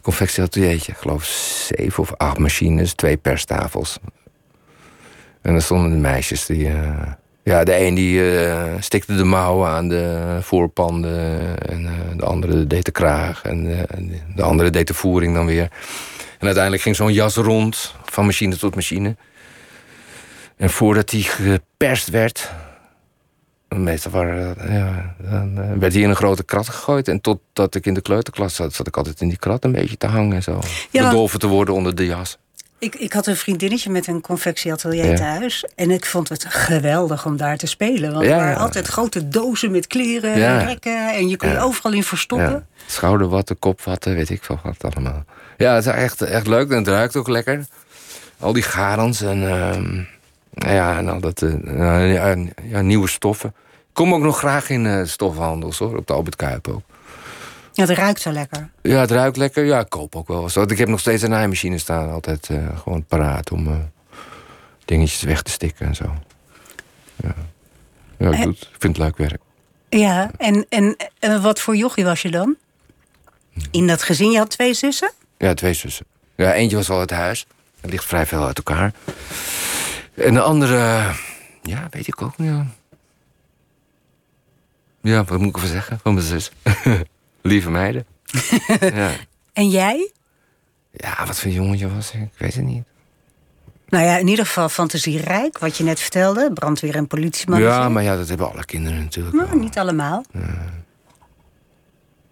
S5: confectieateliertje. Ik geloof zeven of acht machines, twee perstafels. En dan stonden de meisjes die... ja, de een die eh, stikte de mouwen aan de voorpanden... en eh, de andere deed de kraag en, eh, en de andere deed de voering dan weer. En uiteindelijk ging zo'n jas rond, van machine tot machine. En voordat die geperst werd, Meestal waren, ja, dan werd hij in een grote krat gegooid. En totdat ik in de kleuterklas zat, zat ik altijd in die krat een beetje te hangen en zo.
S4: Ja,
S5: Bedolven te worden onder de jas.
S4: Ik, ik had een vriendinnetje met een confectieatelier
S5: Ja.
S4: thuis. En ik vond het geweldig om daar te spelen. Want
S5: Ja,
S4: er waren
S5: ja.
S4: altijd grote dozen met kleren en rekken. En je kon je overal in verstoppen.
S5: Schouderwatten, kopwatten, weet ik veel wat allemaal. Ja, het is echt, echt leuk en het ruikt ook lekker. Al die garens en, ehm, ja, en al dat, eh, ja, nieuwe stoffen. Ik kom ook nog graag in eh stofhandels hoor, op de Albert Kuip ook.
S4: Ja, het ruikt zo lekker.
S5: Ja, het ruikt lekker. Ja, ik koop ook wel wat. Ik heb nog steeds een naaimachine staan. Altijd eh, gewoon paraat om eh, dingetjes weg te stikken en zo. Ja, ja ik,
S4: En-
S5: doe het. ik vind het leuk werk.
S4: Ja, en, en, en wat voor jochie was je dan? In dat gezin, je had twee zussen?
S5: Ja, twee zussen. Ja, eentje was al uit huis. Het ligt vrij veel uit elkaar. En de andere, ja, weet ik ook niet. Ja, ja wat moet ik ervan zeggen van mijn zus? <laughs> Lieve meiden. <laughs> ja.
S4: En jij?
S5: ja, wat voor jongetje was ik? Ik weet het niet.
S4: Nou ja, in ieder geval fantasierijk, wat je net vertelde. Brandweer en politieman.
S5: Ja, maar ja, dat hebben alle kinderen natuurlijk.
S4: Nou, niet allemaal.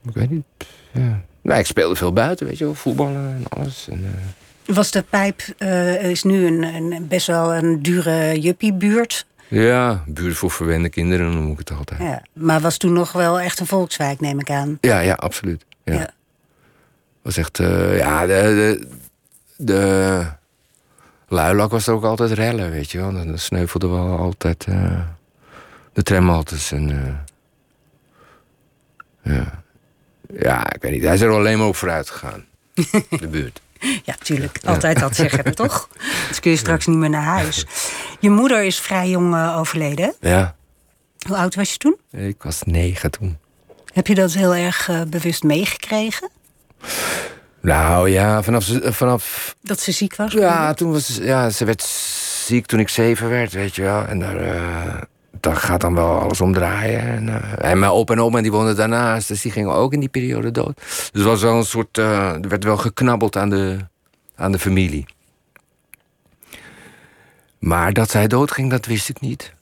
S5: Ik weet niet. Ja. Nou, ik speelde veel buiten, weet je wel. Voetballen en alles. En, eh,
S4: Was de pijp eh, is nu een, een, best wel een dure juppiebuurt.
S5: Ja, buurt voor verwende kinderen noem ik het altijd. Ja,
S4: Ja, maar was toen nog wel echt een volkswijk, neem ik aan.
S5: ja, absoluut. Ja.
S4: Ja.
S5: Was echt, eh, ja, de, de, de luilak was er ook altijd rellen, weet je wel. Dan sneuvelden we altijd eh, de tramhaltes en... eh, ja. ja, ik weet niet. Hij is er alleen maar op vooruit gegaan. <laughs> de buurt.
S4: Ja, tuurlijk. Altijd dat zeggen, toch? Dus kun je straks niet meer naar huis. Je moeder is vrij jong eh, overleden.
S5: Ja,
S4: Hoe oud was je toen?
S5: ik was negen toen.
S4: Heb je dat heel erg eh, bewust meegekregen?
S5: Nou ja, vanaf, vanaf
S4: Dat ze ziek was?
S5: Ja, toen was ja, ze werd ziek toen ik zeven werd, weet je wel. En daar, eh, daar gaat dan wel alles om draaien. En, eh, en mijn opa en oma die woonden daarnaast, dus die gingen ook in die periode dood. Dus het was wel een soort, eh, er werd wel geknabbeld aan de, aan de familie. Maar dat zij doodging, dat wist ik niet.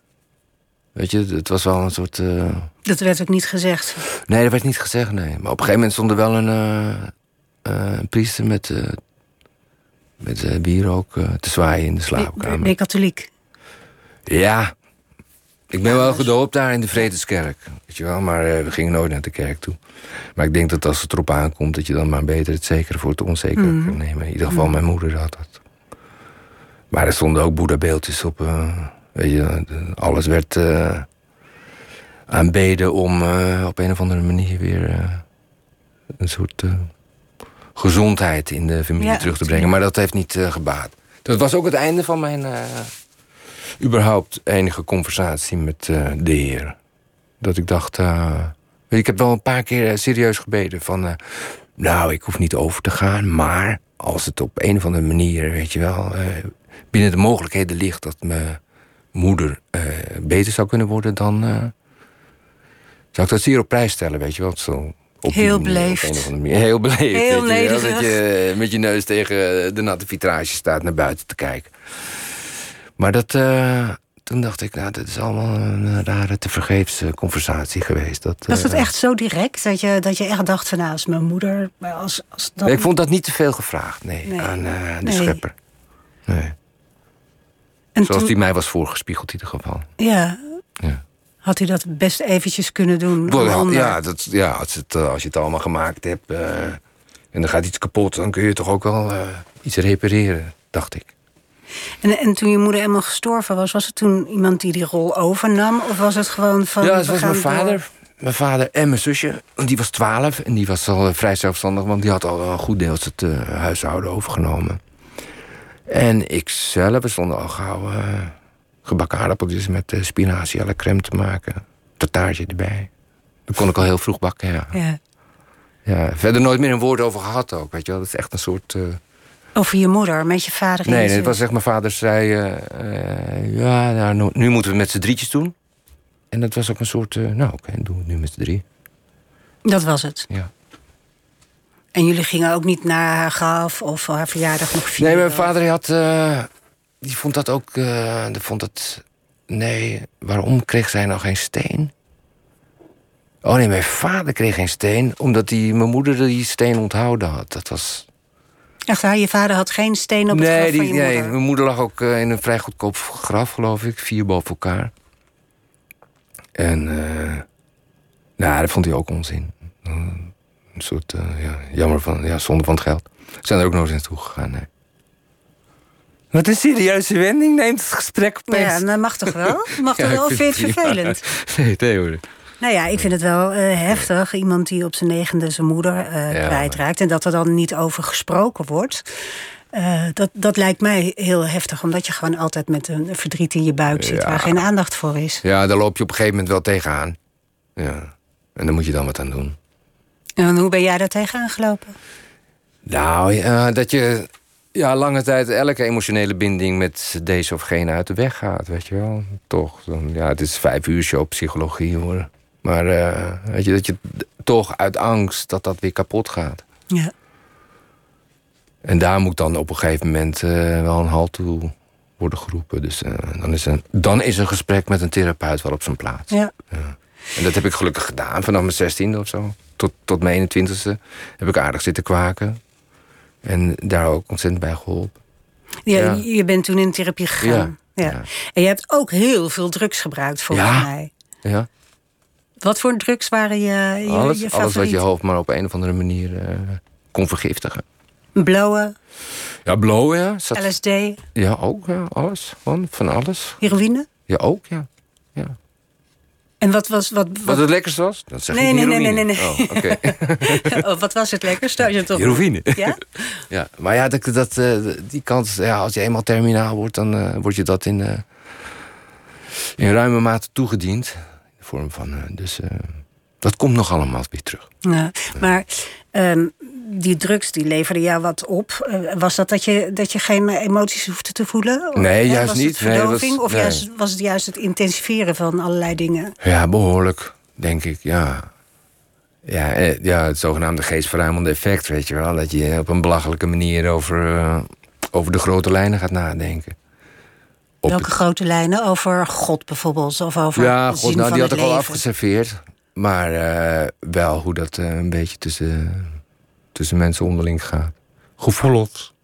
S5: Weet je, het was wel een soort... eh,
S4: Dat werd ook niet gezegd.
S5: Nee, dat werd niet gezegd, nee. Maar op een gegeven moment stond er wel een, eh, eh, een priester met, eh met bier ook te zwaaien in de
S4: Ben
S5: slaapkamer.
S4: je katholiek?
S5: Ja, ik ben wel gedoopt daar in de Vredeskerk. Weet je wel, maar eh, we gingen nooit naar de kerk toe. Maar ik denk dat als het erop aankomt, dat je dan maar beter het zekere voor het onzekere
S4: Mhm.
S5: kan nemen. In ieder geval, mijn moeder had dat. Maar er stonden ook boeddhabeeldjes op. eh, weet je, alles werd eh, aanbeden om op een of andere manier weer een soort gezondheid in de familie
S4: Ja,
S5: terug te brengen. Maar dat heeft niet gebaat. Dat was ook het einde van mijn überhaupt enige conversatie met eh, de Heer. Dat ik dacht, eh, ik heb wel een paar keer eh, serieus gebeden van, nou, ik hoef niet over te gaan, maar als het op een of andere manier, weet je wel, binnen de mogelijkheden ligt dat mijn moeder beter zou kunnen worden, dan Zou ik dat zeer op prijs stellen, weet je wel? Zo op <laughs>
S4: Heel beleefd.
S5: Heel beleefd.
S4: Heel
S5: je. Dat je met je neus tegen de natte vitrage staat naar buiten te kijken. Maar dat, eh, toen dacht ik, nou, dat is allemaal een rare tevergeefse conversatie geweest. Dat,
S4: Was het
S5: eh,
S4: echt zo direct dat je, dat je echt dacht van nou, als mijn moeder, maar als, als dat...
S5: Nee, ik vond dat niet te veel gevraagd, nee,
S4: Nee.
S5: aan eh, de
S4: Nee.
S5: schepper. Nee.
S4: en
S5: Zoals
S4: toen-
S5: die mij was voorgespiegeld in ieder geval.
S4: Ja,
S5: Ja.
S4: had hij dat best eventjes kunnen doen.
S5: Ja, dat, ja als, het, als je het allemaal gemaakt hebt en er gaat iets kapot, dan kun je toch ook wel iets repareren, dacht ik.
S4: En, en toen je moeder eenmaal gestorven was, was het toen iemand die die rol overnam? Of was het gewoon van...
S5: ja, het was mijn
S4: door?
S5: vader. Mijn vader en mijn zusje. Die was twaalf en die was al eh, vrij zelfstandig, want die had al een goed deel het eh, huishouden overgenomen. En ik zelf, we stonden al gauw eh, gebakken aardappeltjes met spinazie à la crème te maken. Tartaartje erbij. Dat kon ik al heel vroeg bakken, ja.
S4: Ja.
S5: ja. Verder nooit meer een woord over gehad ook, weet je wel. Dat is echt een soort...
S4: Over je moeder, met je vader
S5: Nee, nee, het was echt mijn vader zei... eh, eh, ja, nou, nu, nu moeten we met z'n drietjes doen. En dat was ook een soort... eh, nou, oké, doen we het nu met z'n drie.
S4: Dat was het.
S5: Ja.
S4: En jullie gingen ook niet naar haar graf of haar verjaardag nog vieren?
S5: Nee, mijn vader had... die vond dat ook... die vond dat... Nee, waarom kreeg zij nou geen steen? Oh nee, mijn vader kreeg geen steen... omdat die, mijn moeder die steen onthouden had. Dat was...
S4: Echt waar, je vader had geen steen op het
S5: nee,
S4: graf
S5: die,
S4: van je
S5: nee,
S4: moeder?
S5: mijn moeder lag ook eh, in een vrij goedkoop graf, geloof ik. Vier boven elkaar. En... eh nou, dat vond hij ook onzin. Eh, Een soort, ja, jammer van... Ja, zonde van het geld. Zijn er ook nog eens naartoe gegaan, nee. Wat een serieuze wending neemt het gesprek opeens.
S4: Ja, dat mag toch wel? <laughs> Mag toch
S5: Ja,
S4: wel? Vind je het vervelend? <laughs>
S5: Nee, nee hoor.
S4: Nou ja, ik vind het wel eh, heftig. Iemand die op zijn negende zijn moeder
S5: Ja,
S4: kwijtraakt. En dat er dan niet over gesproken wordt. Eh, dat, dat lijkt mij heel heftig. Omdat je gewoon altijd met een verdriet in je buik zit.
S5: Ja.
S4: Waar geen aandacht voor is.
S5: Ja, daar loop je op een gegeven moment wel tegenaan. Ja. En daar moet je dan wat aan doen.
S4: En hoe ben jij daar tegenaan gelopen?
S5: Nou, ja, dat je ja, lange tijd elke emotionele binding met deze of gene uit de weg gaat, weet je wel. Toch, dan, ja, het is vijf uur show psychologie hoor. Maar eh, weet je, dat je toch uit angst dat dat weer kapot gaat.
S4: Ja.
S5: En daar moet dan op een gegeven moment eh, wel een halt toe worden geroepen. Dus eh, dan, is een, dan is een gesprek met een therapeut wel op zijn plaats.
S4: ja.
S5: En dat heb ik gelukkig gedaan, vanaf mijn zestiende of zo. Tot, tot mijn 21ste heb ik aardig zitten kwaken. En daar ook ontzettend bij geholpen.
S4: Ja,
S5: Ja.
S4: Je bent toen in therapie gegaan. Ja.
S5: ja.
S4: En je hebt ook heel veel drugs gebruikt, volgens
S5: Ja.
S4: mij.
S5: Ja,
S4: Wat voor drugs waren je, je,
S5: alles,
S4: je
S5: alles wat je hoofd maar op een of andere manier eh, kon vergiftigen.
S4: Blowen,
S5: Ja, blowen, ja. Zat-
S4: LSD,
S5: Ja, ook, ja. Alles. Gewoon van alles.
S4: heroïne.
S5: Ja, ook, ja. ja.
S4: En wat was... Wat,
S5: Wat
S4: wat,
S5: het lekkerste was? Dat zeg
S4: Nee,
S5: ik
S4: nee, nee, nee, nee, nee.
S5: Oh, oké. <laughs>
S4: oh, wat was het lekkerste? Als je toch...
S5: Heroïne.
S4: Ja? <laughs>
S5: Ja, maar ja, dat, dat, eh, die kans, ja, als je eenmaal terminaal wordt, dan eh, word je dat in, eh, in ruime mate toegediend. Vorm van, eh, dus eh, dat komt nog allemaal weer terug.
S4: Ja, maar ehm, die drugs die leverden jou wat op. Eh, was dat dat je, dat je geen emoties hoefde te voelen? Of,
S5: Nee, juist
S4: was
S5: niet.
S4: Het
S5: Nee,
S4: verdoving?
S5: was-
S4: of
S5: nee.
S4: juist, was het juist het intensiveren van allerlei dingen?
S5: Ja, behoorlijk, denk ik, ja. Ja, ja het zogenaamde geestverruimende effect, weet je wel. Dat je op een belachelijke manier over, over de grote lijnen gaat nadenken. Op
S4: Welke
S5: het-
S4: grote lijnen? Over God bijvoorbeeld? Of over
S5: Ja,
S4: de
S5: god,
S4: zin
S5: nou,
S4: van
S5: die had ik al afgeserveerd. Maar eh, wel hoe dat eh, een beetje tussen, tussen mensen onderling gaat. Gevoelens.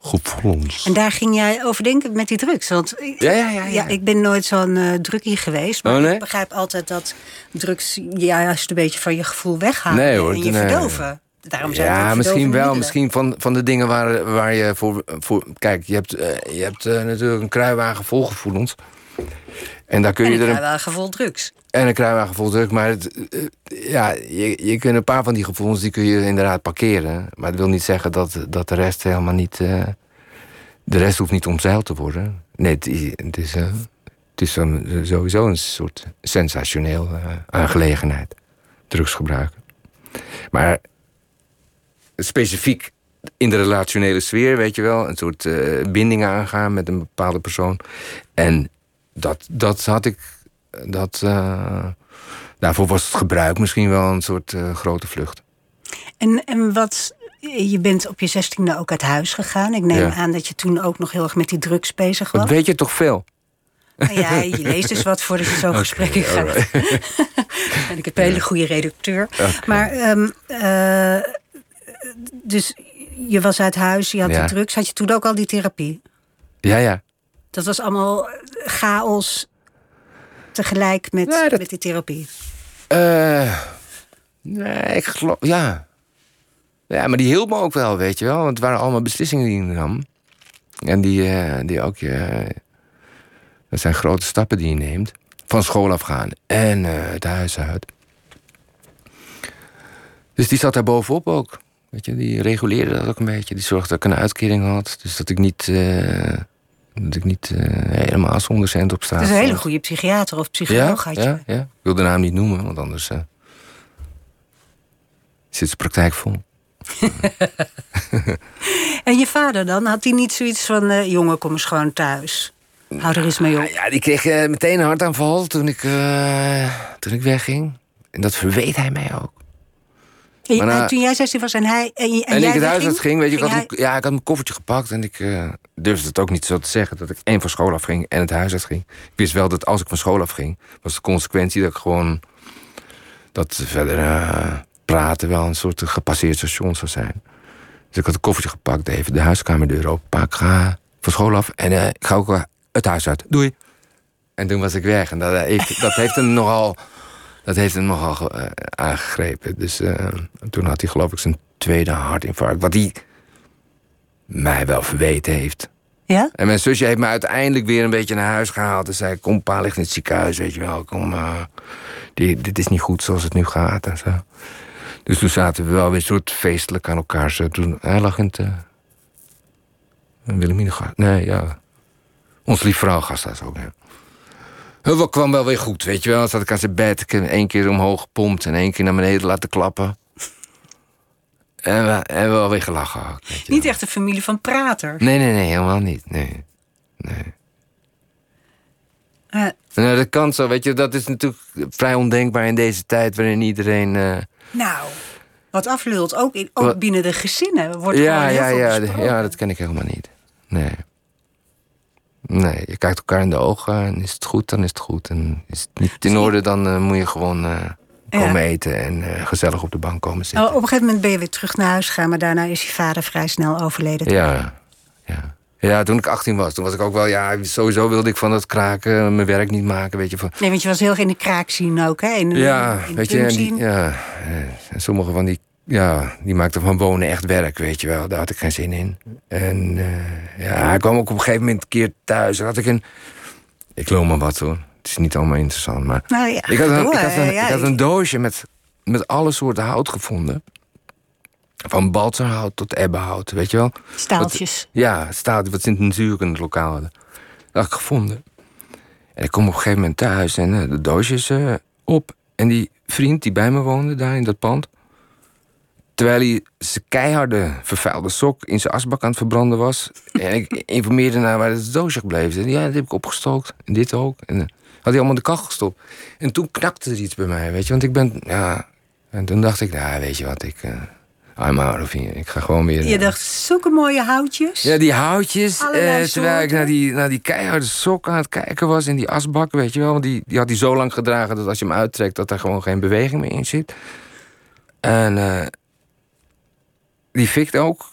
S5: Gevoelens.
S4: En daar ging jij over denken met die drugs? Want ik-
S5: Ja, ja, ja, ja.
S4: ik ben nooit zo'n eh druggie geweest. Maar
S5: Oh, nee?
S4: ik begrijp altijd dat drugs je juist een beetje van je gevoel weghalen.
S5: Nee, hoor,
S4: en je
S5: nee.
S4: verdoven. Daarom zijn
S5: Ja, misschien wel. Misschien van, van de dingen waar, waar je voor, voor... Kijk, je hebt, eh, je hebt eh, natuurlijk een kruiwagen vol gevoelens. En daar kun
S4: En
S5: je er een,
S4: wel gevoel drugs.
S5: en een kruiwagen vol druk. Maar het, eh, ja, je, je kunt een paar van die gevoelens die kun je inderdaad parkeren. Maar dat wil niet zeggen dat, dat de rest helemaal niet... de rest hoeft niet omzeild te worden. Nee, het, is- het is, het is een- sowieso een soort sensationeel aangelegenheid. Drugs gebruiken. Maar specifiek in de relationele sfeer, weet je wel, een soort eh, binding aangaan met een bepaalde persoon. En dat, dat had ik, dat, eh, daarvoor was het gebruik misschien wel een soort eh, grote vlucht.
S4: En, en wat, je bent op je zestiende ook uit huis gegaan. Ik neem
S5: Ja.
S4: aan dat je toen ook nog heel erg met die drugs bezig was.
S5: Weet je toch veel?
S4: Nou ja, je <laughs> leest dus wat voordat je zo'n gesprek in gaat. <laughs> en ik heb een hele goede redacteur. Maar, ehm, eh, dus je was uit huis, je had
S5: Ja.
S4: die drugs. Had je toen ook al die therapie?
S5: Ja, ja.
S4: Dat was allemaal chaos tegelijk met,
S5: Nee, dat-
S4: met die therapie.
S5: Eh, nee, ik geloof... Ja. Ja, maar die hielp me ook wel, weet je wel. Want het waren allemaal beslissingen die je nam. En die, eh, die ook je... dat zijn grote stappen die je neemt. Van school afgaan en eh, het huis uit. Dus die zat daar bovenop ook. Weet je, die reguleerde dat ook een beetje. Die zorgde dat ik een uitkering had. Dus dat ik niet... eh, dat ik niet eh, helemaal zonder cent op straat
S4: Het is een hele goede psychiater of psycholoog had je.
S5: Ja, ja. Ik wil de naam niet noemen, want anders eh, zit de praktijk vol. <laughs>
S4: En je vader dan? Had hij niet zoiets van... jongen, kom eens gewoon thuis. Hou er eens mee op.
S5: Ja, die kreeg meteen een hartaanval toen ik, toen ik wegging. En dat verweet hij mij ook.
S4: En-
S5: maar na-
S4: en toen jij 16 was en hij... En, en,
S5: En,
S4: jij
S5: ik het huis
S4: wegging,
S5: uit ging, weet je, ik had,
S4: hij-
S5: ja, ik had mijn koffertje gepakt en ik eh, durfde het ook niet zo te zeggen dat ik één van school afging en het huis uit ging. Ik wist wel dat als ik van school afging, was de consequentie dat ik gewoon dat verder eh, praten wel een soort gepasseerd station zou zijn. Dus ik had een koffertje gepakt, even de huiskamerdeur open, pak, ga van school af en eh, ik ga ook eh, het huis uit. Doei. En toen was ik weg en dat heeft, dat heeft hem <laughs> nogal dat heeft hem nogal eh, aangegrepen. Dus eh, toen had hij geloof ik zijn tweede hartinfarct. Wat hij mij wel verweten heeft.
S4: Ja?
S5: En mijn zusje heeft me uiteindelijk weer een beetje naar huis gehaald. En zei, kom, pa ligt in het ziekenhuis, weet je wel. Kom, eh, die, dit is niet goed zoals het nu gaat en zo. Dus toen zaten we wel weer soort feestelijk aan elkaar. Zo, toen, hij lag in het... Uh, Wilhelmine gast. Nee, ja. Ons lief vrouw gasthuis ook, ja. Het kwam wel weer goed, weet je wel. Dan zat ik aan zijn bed. Ik heb één keer omhoog gepompt en één keer naar beneden laten klappen. En, we, en wel weer gelachen. ook,
S4: Niet echt een familie van praters.
S5: Nee, nee, nee, helemaal niet. Nee. nee.
S4: Eh,
S5: Nou, dat kan zo, weet je. Dat is natuurlijk vrij ondenkbaar in deze tijd waarin iedereen. eh,
S4: nou, wat aflult. Ook, in, ook
S5: Wat-
S4: binnen de gezinnen wordt
S5: ja, ja, ja, ja, dat ken ik helemaal niet. Nee. Nee, je kijkt elkaar in de ogen en is het goed, dan is het goed. En is het niet in orde, dan eh, moet je gewoon eh, komen eten en eh, gezellig op de bank komen zitten.
S4: Oh, op een gegeven moment ben je weer terug naar huis gegaan... maar daarna is je vader vrij snel overleden.
S5: Ja, ja. Ja, toen ik 18 was, toen was ik ook wel, ja, sowieso wilde ik van dat kraken mijn werk niet maken, weet je. Van,
S4: Nee, want je was heel erg in de kraak zien ook, hè? In, de-
S5: ja,
S4: in de
S5: weet je, en die, ja, sommige van die, ja, die maakten van wonen echt werk, weet je wel. Daar had ik geen zin in. En eh, ja, hij kwam ook op een gegeven moment een keer thuis. Had ik een, ik loop maar wat hoor. Het is niet allemaal interessant, maar
S4: Nou ja,
S5: ik had een, ik had een,
S4: ja,
S5: ik had een doosje met, met alle soorten hout gevonden. Van balserhout tot ebbenhout, weet je wel.
S4: Staaltjes.
S5: Ja, staat wat ze in het lokaal hadden. Dat had ik gevonden. En ik kom op een gegeven moment thuis en eh, de doosjes eh, op. En die vriend die bij me woonde, daar in dat pand... terwijl hij zijn keiharde vervuilde sok in zijn asbak aan het verbranden was... en ik informeerde naar waar het doosje is. En ja, dat heb ik opgestookt. En dit ook. En eh, had hij allemaal in de kachel gestopt. En toen knakte er iets bij mij, weet je. Want ik ben, ja... En toen dacht ik, nou, weet je wat, ik... eh I'm out of here. Ik ga gewoon weer...
S4: Je
S5: eh,
S4: dacht, zulke mooie houtjes.
S5: ja, die houtjes. Eh, terwijl ik naar die, naar die keiharde sok aan het kijken was in die asbak, weet je wel. Want die, die had hij zo lang gedragen dat als je hem uittrekt, dat er gewoon geen beweging meer in zit. En die fikt ook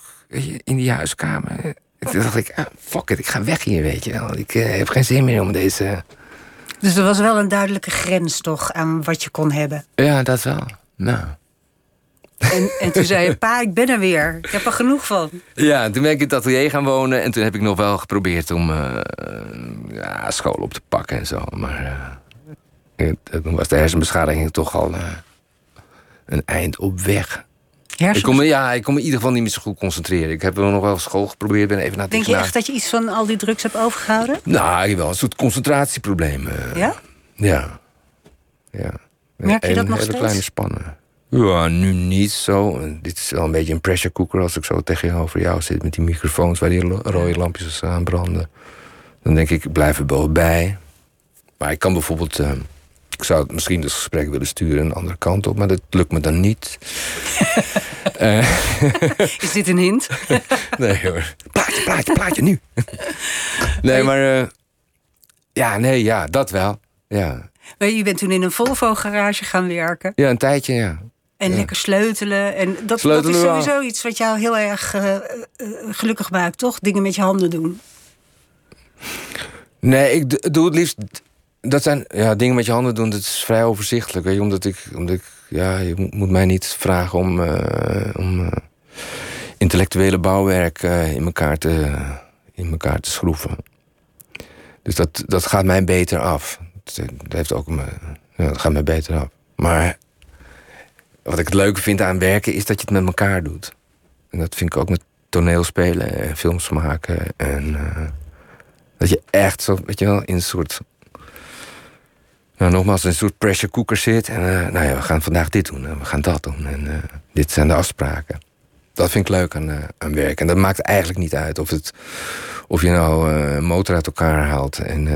S5: in die huiskamer. En Toen dacht ik, ah, fuck it, ik ga weg hier, weet je wel. Ik eh, heb geen zin meer om deze...
S4: Dus er was wel een duidelijke grens toch aan wat je kon hebben.
S5: Ja, dat wel. Nou.
S4: En, en toen zei je, <laughs> pa, ik ben er weer. Ik heb er genoeg van.
S5: Ja, toen ben ik in het atelier gaan wonen. En toen heb ik nog wel geprobeerd om eh, ja, school op te pakken en zo. Maar eh, toen was de hersenbeschadiging toch al een eind op weg. Ik kon, me, ja, ik kon me in ieder geval niet meer zo goed concentreren. Ik heb nog wel school geprobeerd. Ben even naar
S4: Denk je echt dat je iets van al die drugs hebt overgehouden?
S5: Nou, wel een soort concentratieprobleem. eh.
S4: Ja?
S5: Ja. ja.
S4: Merk je
S5: En
S4: dat nog
S5: hele
S4: steeds?
S5: kleine spannen. Ja, nu niet zo. Dit is wel een beetje een pressure cooker als ik zo tegenover jou zit met die microfoons waar die rode lampjes aan branden. Dan denk ik, ik blijf er wel bij. Maar ik kan bijvoorbeeld. eh, Ik zou het misschien het gesprek willen sturen een andere kant op, maar dat lukt me dan niet. uh, <laughs>
S4: Is dit een hint? <laughs>
S5: nee hoor. Plaatje, plaatje, plaatje, nu. <laughs> nee, maar... Uh, ja, nee, ja, dat wel. Ja.
S4: Maar je bent toen in een Volvo-garage gaan werken.
S5: Ja, een tijdje, ja.
S4: En
S5: ja.
S4: lekker sleutelen. En dat,
S5: sleutelen
S4: dat is sowieso iets wat jou heel erg uh, gelukkig maakt, toch? Dingen met je handen doen.
S5: Nee, ik doe het liefst. Dat zijn ja, dingen met je handen doen, dat is vrij overzichtelijk. Weet je, omdat ik. Omdat ik ja, je moet mij niet vragen om. Uh, om intellectuele bouwwerk in, elkaar te, in elkaar te schroeven. Dus dat, dat gaat mij beter af. Dat heeft ook me, ja, dat gaat mij beter af. Maar wat ik het leuke vind aan werken is dat je het met elkaar doet. En dat vind ik ook met toneelspelen en films maken. En dat je echt zo, weet je wel, in een soort. Nou, nogmaals, een soort pressure cooker zit. En uh, nou ja, we gaan vandaag dit doen en we gaan dat doen. En uh, dit zijn de afspraken. Dat vind ik leuk aan, aan werk. En dat maakt eigenlijk niet uit of, het, of je nou een motor uit elkaar haalt. En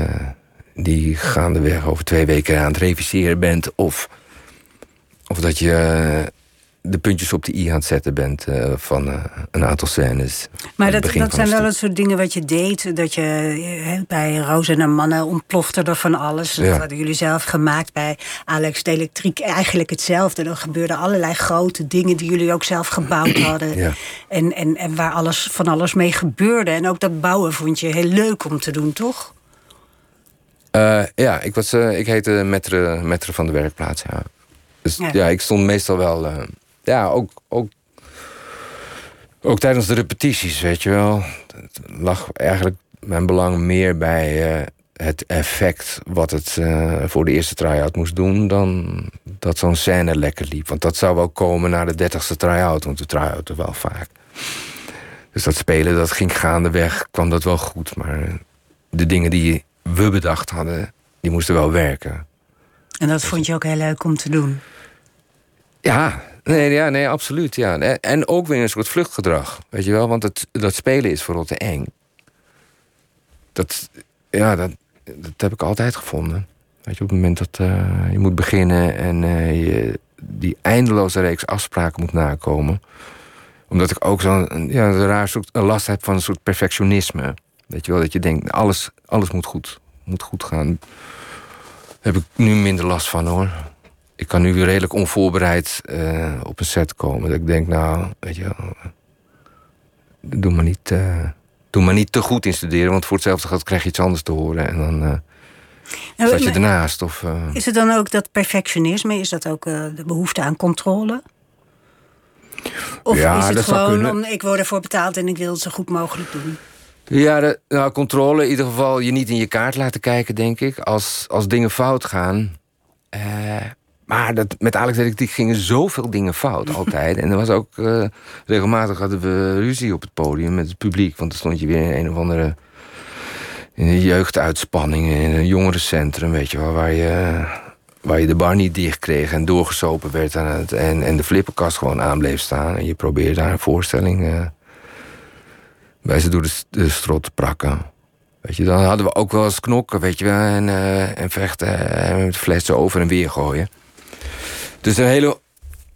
S5: die gaandeweg over twee weken aan het reviseren bent. Of, of dat je de puntjes op de i aan het zetten bent uh, van uh, een aantal scènes.
S4: Maar dat, dat zijn wel het soort dingen wat je deed. Dat je he, bij Roos en Mannen ontplofte er van alles. Dat hadden jullie zelf gemaakt bij Alex de Elektriek. Eigenlijk hetzelfde. Er gebeurden allerlei grote dingen die jullie ook zelf gebouwd <clears throat> hadden.
S5: Ja.
S4: En, en, en waar alles, van alles mee gebeurde. En ook dat bouwen vond je heel leuk om te doen, toch?
S5: Uh, ja, ik, was, ik heette metre, metre van de werkplaats. Ja. Dus ja. ja ik stond meestal wel. Uh, ja, ook, ook, ook tijdens de repetities, weet je wel. Het lag eigenlijk mijn belang meer bij uh, het effect wat het uh, voor de eerste try-out moest doen, dan dat zo'n scène lekker liep. Want dat zou wel komen na de dertigste try-out, want de try-out er wel vaak. Dus dat spelen, dat ging gaandeweg, kwam dat wel goed. Maar de dingen die we bedacht hadden, die moesten wel werken.
S4: En dat vond je ook heel leuk om te doen?
S5: Ja, nee, ja, nee absoluut. Ja. En ook weer een soort vluchtgedrag, weet je wel. Want het, dat spelen is vooral te eng. Dat, ja, dat, dat heb ik altijd gevonden. Weet je, op het moment dat uh, je moet beginnen en uh, je die eindeloze reeks afspraken moet nakomen. Omdat ik ook zo'n ja, raar soort een last heb van een soort perfectionisme. Weet je wel, dat je denkt, alles, alles moet goed, moet goed gaan. Daar heb ik nu minder last van hoor. Ik kan nu weer redelijk onvoorbereid uh, op een set komen. Dat ik denk, nou, weet je wel, doe maar niet, uh, doe maar niet te goed in studeren, want voor hetzelfde geld krijg je iets anders te horen. En dan uh, nou, zat je ernaast. Of,
S4: is het dan ook dat perfectionisme? Is dat ook de behoefte aan controle? Of
S5: ja,
S4: is het
S5: dat
S4: gewoon, om, ik word ervoor betaald en ik wil het zo goed mogelijk doen?
S5: Ja, de, nou, controle in ieder geval je niet in je kaart laten kijken, denk ik. Als, als dingen fout gaan. Maar dat, met Alex Elektriek gingen zoveel dingen fout, <laughs> altijd. en er was ook uh, regelmatig hadden we ruzie op het podium met het publiek. Want dan stond je weer in een of andere in een jeugduitspanning in een jongerencentrum, weet je wel, waar je, waar je de bar niet dicht kreeg en doorgesopen werd aan het, en, en de flipperkast gewoon aan bleef staan. En je probeerde daar een voorstelling uh, bij ze door de, de strot te prakken. Weet je, dan hadden we ook wel eens knokken, weet je wel, en, uh, en vechten en met flessen over en weer gooien. Dus een hele.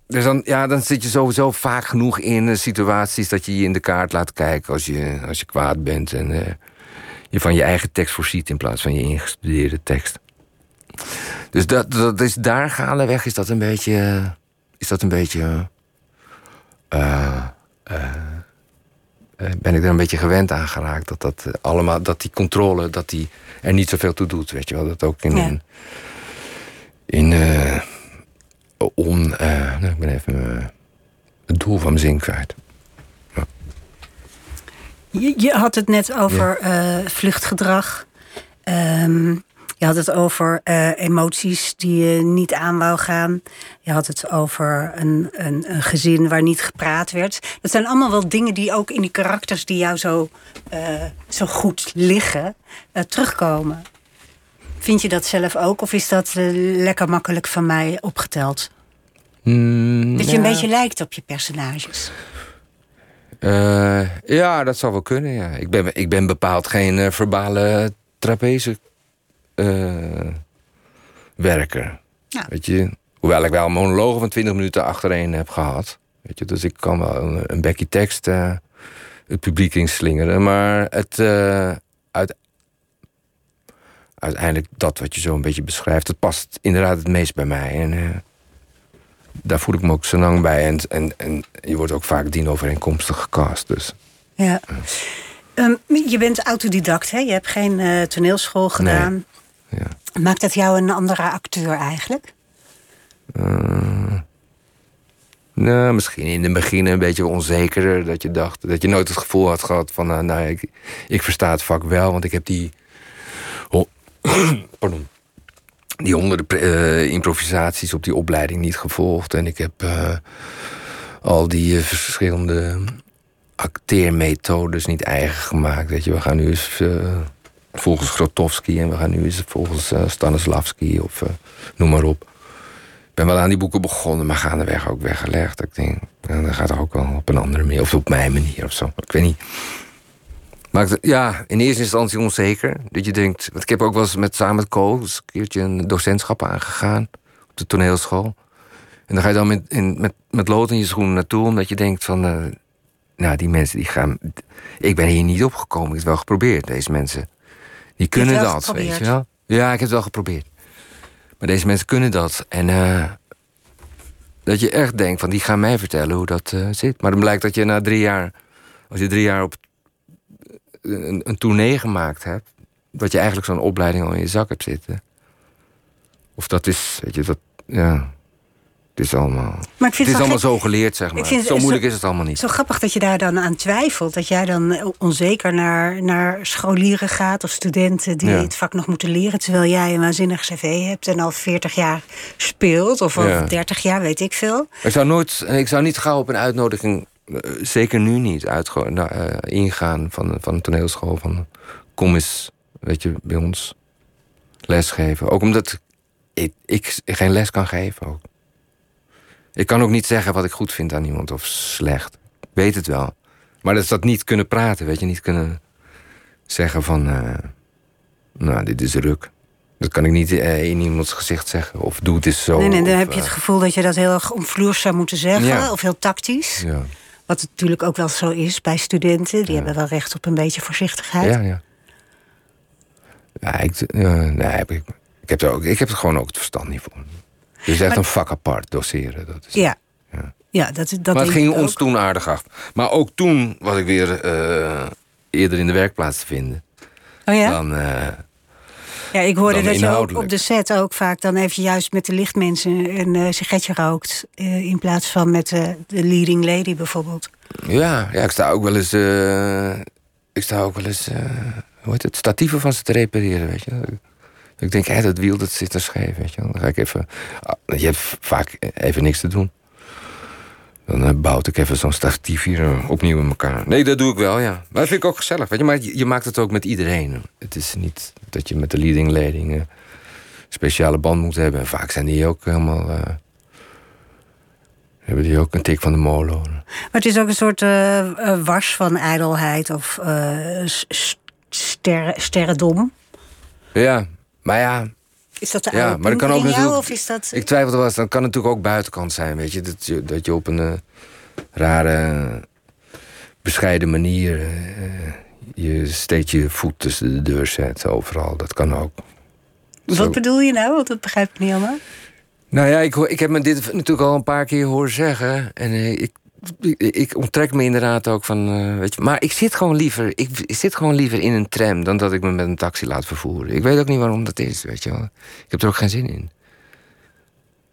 S5: Dus dan, ja, dan zit je sowieso vaak genoeg in situaties dat je je in de kaart laat kijken als je, als je kwaad bent en uh, je van je eigen tekst voorziet in plaats van je ingestudeerde tekst. Dus dat, dat is daar gaandeweg is dat een beetje. Is dat een beetje. Uh, ben ik er een beetje gewend aan geraakt. Dat, dat, allemaal, dat die controle dat die er niet zoveel toe doet. Weet je wel, dat ook in. Ja. in, in on, uh, nou, ik ben even uh, het doel van mijn zin kwijt.
S4: Ja. Je, je, had het net over ja. vluchtgedrag. Um, je had het over emoties die je niet aan wou gaan. Je had het over een, een, een, gezin waar niet gepraat werd. Dat zijn allemaal wel dingen die ook in die karakters die jou zo, zo goed liggen, terugkomen. Vind je dat zelf ook? Of is dat lekker makkelijk van mij opgeteld?
S5: Mm,
S4: dat je ja. een beetje lijkt op je personages.
S5: ja, dat zou wel kunnen. Ja. Ik, ben, ik ben bepaald geen verbale trapeze uh, werker.
S4: Ja.
S5: Weet je, hoewel ik wel monologen van 20 minuten achtereen heb gehad. Weet je, dus ik kan wel een, een bekje tekst eh, het publiek inslingeren. Maar het, eh, uit, uiteindelijk dat wat je zo een beetje beschrijft, dat past inderdaad het meest bij mij. En eh, daar voel ik me ook zo lang bij. En, en, en je wordt ook vaak dienovereenkomstig gecast. Dus.
S4: Ja. Ehm, je bent autodidact, hè? Je hebt geen eh, toneelschool gedaan.
S5: Ja.
S4: Maakt dat jou een andere acteur eigenlijk?
S5: Eh, nou, misschien in het begin een beetje onzekerder. Dat je dacht dat je nooit het gevoel had gehad van, nou, ik, ik versta het vak wel, want ik heb die. <clears throat> Pardon. Die honderden eh, improvisaties op die opleiding niet gevolgd. En ik heb eh, al die eh, verschillende acteermethodes niet eigen gemaakt. Weet je, we gaan nu eens volgens Grotowski en we gaan nu eens volgens Stanislavski of noem maar op. Ik ben wel aan die boeken begonnen, maar gaandeweg ook weggelegd. Ik denk, dat gaat toch ook wel op een andere manier, of op mijn manier of zo. Ik weet niet. Maar ik- ja, in eerste instantie onzeker. Dat je denkt, want ik heb ook wel eens met, samen met Co een keertje een docentschap aangegaan op de toneelschool. En dan ga je dan met, in, met, met lood in je schoenen naartoe, omdat je denkt van, eh, nou, die mensen die gaan. Ik ben hier niet opgekomen, ik heb het wel geprobeerd, deze mensen. Die kunnen dat, weet je wel? Ja, ik heb het wel geprobeerd. Maar deze mensen kunnen dat. En eh, dat je echt denkt van die gaan mij vertellen hoe dat eh, zit. Maar dan blijkt dat je na drie jaar, als je drie jaar op een, een tournee gemaakt hebt, dat je eigenlijk zo'n opleiding al in je zak hebt zitten. Of dat is, weet je, dat, ja. Het is allemaal,
S4: Maar ik vind
S5: het is allemaal
S4: gek-
S5: zo geleerd, zeg maar.
S4: vind
S5: Zo moeilijk
S4: zo-
S5: is het allemaal niet.
S4: Zo grappig dat je daar dan aan twijfelt. Dat jij dan onzeker naar, naar scholieren gaat of studenten die
S5: Ja.
S4: het vak nog moeten leren. Terwijl jij een waanzinnig cv hebt en al 40 jaar speelt. Of al
S5: Ja.
S4: 30 jaar, weet ik veel.
S5: Ik zou, nooit, ik zou niet gauw op een uitnodiging, zeker nu niet, uitgo- nou, eh, ingaan van, van een toneelschool. Van kom eens, weet je, bij ons lesgeven. Ook omdat ik, ik geen les kan geven. Ook. Ik kan ook niet zeggen wat ik goed vind aan iemand of slecht. Ik weet het wel. Maar dat is dat niet kunnen praten, weet je, niet kunnen zeggen van, eh, nou, dit is ruk. Dat kan ik niet eh, in iemands gezicht zeggen. Of doe het eens zo.
S4: nee, nee, dan
S5: of,
S4: heb je
S5: eh,
S4: het gevoel dat je dat heel erg omvloers zou moeten zeggen.
S5: Ja.
S4: Of heel tactisch.
S5: Ja.
S4: Wat natuurlijk ook wel zo is bij studenten. Die hebben wel recht op een beetje voorzichtigheid.
S5: Ja, ja. Ja, ik, ja, nee, ik, ik, heb er ook, ik heb er gewoon ook het verstand niet voor. Het is echt
S4: Maar-
S5: een vak apart, doseren. Dat is,
S4: Ja.
S5: Ja.
S4: Ja, dat, dat
S5: maar het ging ons
S4: ook.
S5: toen aardig af. Maar ook toen was ik weer eh, eerder in de werkplaats te vinden.
S4: Oh ja?
S5: Dan, eh,
S4: Ja, ik hoorde dat je ook op de set ook vaak dan even juist met de lichtmensen een eh, sigaretje rookt. eh, in plaats van met eh, de leading lady bijvoorbeeld.
S5: ja, ja, ik sta ook wel eens... ik sta ook wel eens... hoe heet het? Statieven van ze te repareren, weet je. Ik denk, hé, dat wiel dat zit er scheef, weet je. Dan ga ik even... ah, Je hebt vaak even niks te doen. Dan eh, bouw ik even zo'n statief hier eh, opnieuw in elkaar. Nee, dat doe ik wel, ja. Maar dat vind ik ook gezellig, weet je. Maar je, je maakt het ook met iedereen. Het is niet dat je met de leading leiding een speciale band moet hebben. En vaak zijn die ook helemaal... eh, hebben die ook een tik van de molen.
S4: Maar het is ook een soort eh, eh, wars van ijdelheid of eh, sterren, sterrendom.
S5: Ja, maar ja,
S4: Is dat de
S5: Ja,
S4: oude
S5: maar dat kan ook
S4: jou,
S5: natuurlijk-
S4: Of is dat...
S5: Ik twijfelde wel eens, dan kan natuurlijk ook buitenkant zijn, weet je. Dat je, dat je op een eh, rare, bescheiden manier... eh, je steeds je voet tussen de deur zet, overal. Dat kan ook.
S4: Wat
S5: Zo.
S4: bedoel je nou? Want dat begrijp ik niet helemaal.
S5: Nou ja, ik, hoor- ik heb me dit natuurlijk al een paar keer horen zeggen. En eh, ik, ik, onttrek me inderdaad ook van, eh, weet je... Maar ik zit gewoon liever, ik, zit gewoon liever in een tram... dan dat ik me met een taxi laat vervoeren. Ik weet ook niet waarom dat is, weet je wel. Ik heb er ook geen zin in.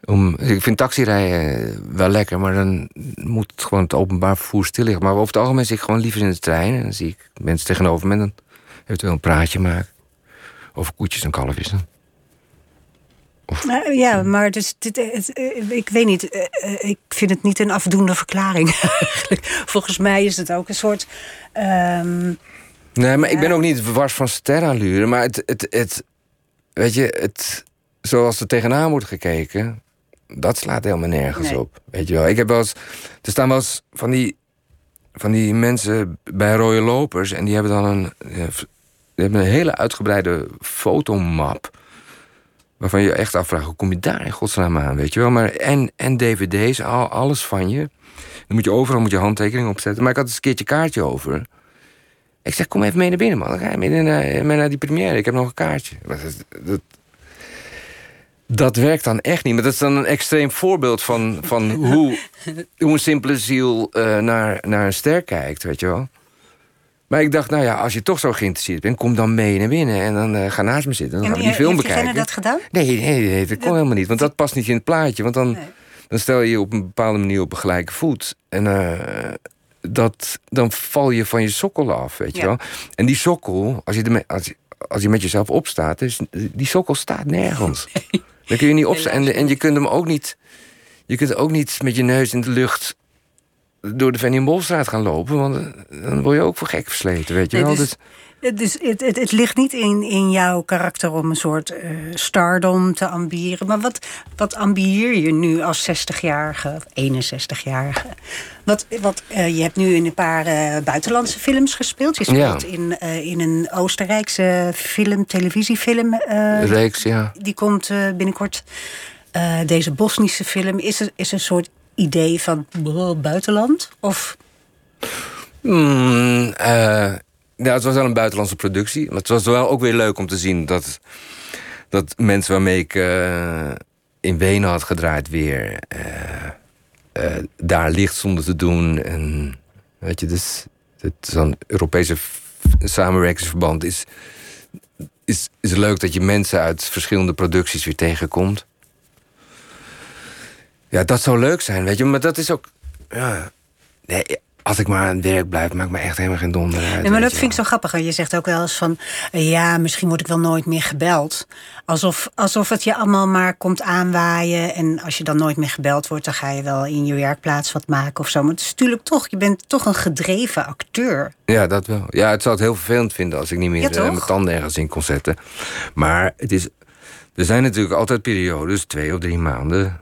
S5: Om, ik vind taxirijden wel lekker, maar dan moet gewoon het openbaar vervoer stil liggen. Maar over het algemeen zit ik gewoon liever in de trein. En dan zie ik mensen tegenover me en dan eventueel een praatje maken. Over koetjes en kalfjes. dan.
S4: Nou, ja, maar dus, dit, het, eh, ik weet niet. eh, eh, ik vind het niet een afdoende verklaring <laughs> eigenlijk. Volgens mij is het ook een soort... ehm,
S5: Nee, maar ik ben ook niet wars van sterrenallure. Maar het, het, het, weet je, het, zoals er tegenaan wordt gekeken, dat slaat helemaal nergens
S4: Nee.
S5: op. Weet je wel, ik heb wel eens, er staan wel eens van die, van die mensen bij rode lopers en die hebben dan een, die hebben een hele uitgebreide fotomap. Waarvan je echt afvraagt, hoe kom je daar in godsnaam aan, weet je wel? Maar, en, en dvd's, al, alles van je. Dan moet je overal moet je handtekening opzetten. Maar ik had eens een keertje kaartje over. Ik zeg, kom even mee naar binnen, man. Dan ga je mee naar, mee naar die première. Ik heb nog een kaartje. Dat, dat, dat werkt dan echt niet. Maar dat is dan een extreem voorbeeld van, van hoe, <laughs> hoe een simpele ziel eh, naar, naar een ster kijkt, weet je wel. Maar ik dacht, nou ja, als je toch zo geïnteresseerd bent, kom dan mee naar binnen en dan uh, ga naast me zitten. Dan gaan we die film bekijken. Heb
S4: je dat gedaan?
S5: Nee, nee, nee dat kon helemaal niet. Want dat past niet in het plaatje. Want dan, dan stel je je op een bepaalde manier op een gelijke voet. En uh, dat, dan val je van je sokkel af, weet je wel. En die sokkel, als je, ermee, als, je, als je met jezelf opstaat, dus die sokkel staat nergens. <laughs> Dan kun je niet opstaan. En, en je kunt hem ook niet. Je kunt ook niet met je neus in de lucht door de Fanny Bolstraat gaan lopen. Want eh, dan word je ook voor gek versleten, weet je wel. Dus,
S4: dus het, het, het, ligt niet in, in jouw karakter om een soort uh, stardom te ambiëren. Maar wat, wat ambieer je nu als 60-jarige of 61-jarige? Wat, wat, uh, je hebt nu in een paar uh, buitenlandse films gespeeld. Je speelt ja. in, in een Oostenrijkse film, televisiefilm.
S5: Reeks, ja.
S4: Die komt binnenkort. deze Bosnische film is, is een soort idee van buitenland? Of...
S5: Mm, ja, het was wel een buitenlandse productie. Maar het was wel ook weer leuk om te zien dat, dat mensen waarmee ik uh, in Wenen had gedraaid weer uh, daar licht stonden te doen. En weet je, dus zo'n Europese samenwerkingsverband is, is, is leuk dat je mensen uit verschillende producties weer tegenkomt. Ja, dat zou leuk zijn, weet je. Maar dat is ook... Ja, nee, als ik maar aan het werk blijf, maakt me echt helemaal geen donder uit.
S4: Nee, maar dat vind ik zo grappig. Je zegt ook wel eens van... ja, misschien word ik wel nooit meer gebeld. Alsof, alsof het je allemaal maar komt aanwaaien. En als je dan nooit meer gebeld wordt... dan ga je wel in je werkplaats wat maken of zo. Maar het is natuurlijk toch... je bent toch een gedreven acteur.
S5: Ja, dat wel. Ja, het zou het heel vervelend vinden... als ik niet meer ja, uh, mijn tanden ergens in kon zetten. Maar het is... Er zijn natuurlijk altijd periodes, twee of drie maanden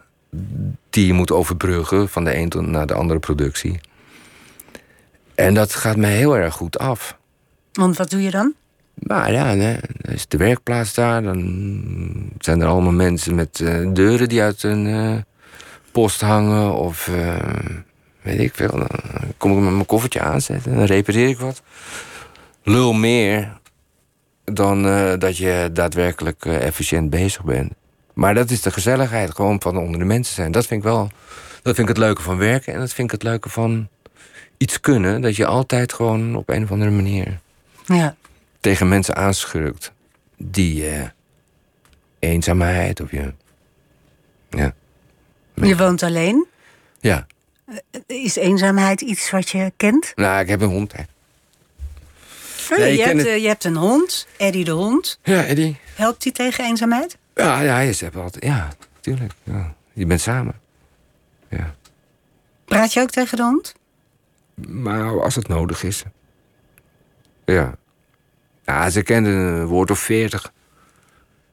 S5: die je moet overbruggen van de een naar de andere productie. En dat gaat mij heel erg goed af.
S4: Want wat doe je dan?
S5: Nou ja, nee, dan is de werkplaats daar. Dan zijn er allemaal mensen met uh, deuren die uit een uh, post hangen. Of uh, weet ik veel. Dan kom ik met mijn koffertje aanzetten. Dan repareer ik wat. Lul meer dan dat je daadwerkelijk efficiënt bezig bent. Maar dat is de gezelligheid, gewoon van onder de mensen zijn. Dat vind ik wel. Dat vind ik het leuke van werken. En dat vind ik het leuke van iets kunnen. Dat je altijd gewoon op een of andere manier
S4: ja.
S5: tegen mensen aanschurkt. Die uh, eenzaamheid of je. Ja.
S4: Je woont alleen?
S5: Ja.
S4: Eh, is eenzaamheid iets wat je kent?
S5: Nou, ik heb een hond. Hè.
S4: Oh, nee, je, hebt, het... je hebt een hond, Eddie de hond.
S5: Ja, Eddie.
S4: Helpt hij tegen eenzaamheid?
S5: Ja, ja, je hebt altijd. Ja, tuurlijk. Ja. Je bent samen. Ja.
S4: Praat je ook tegen de hond?
S5: Maar als het nodig is. Ja. Ja, ze kenden een woord of veertig.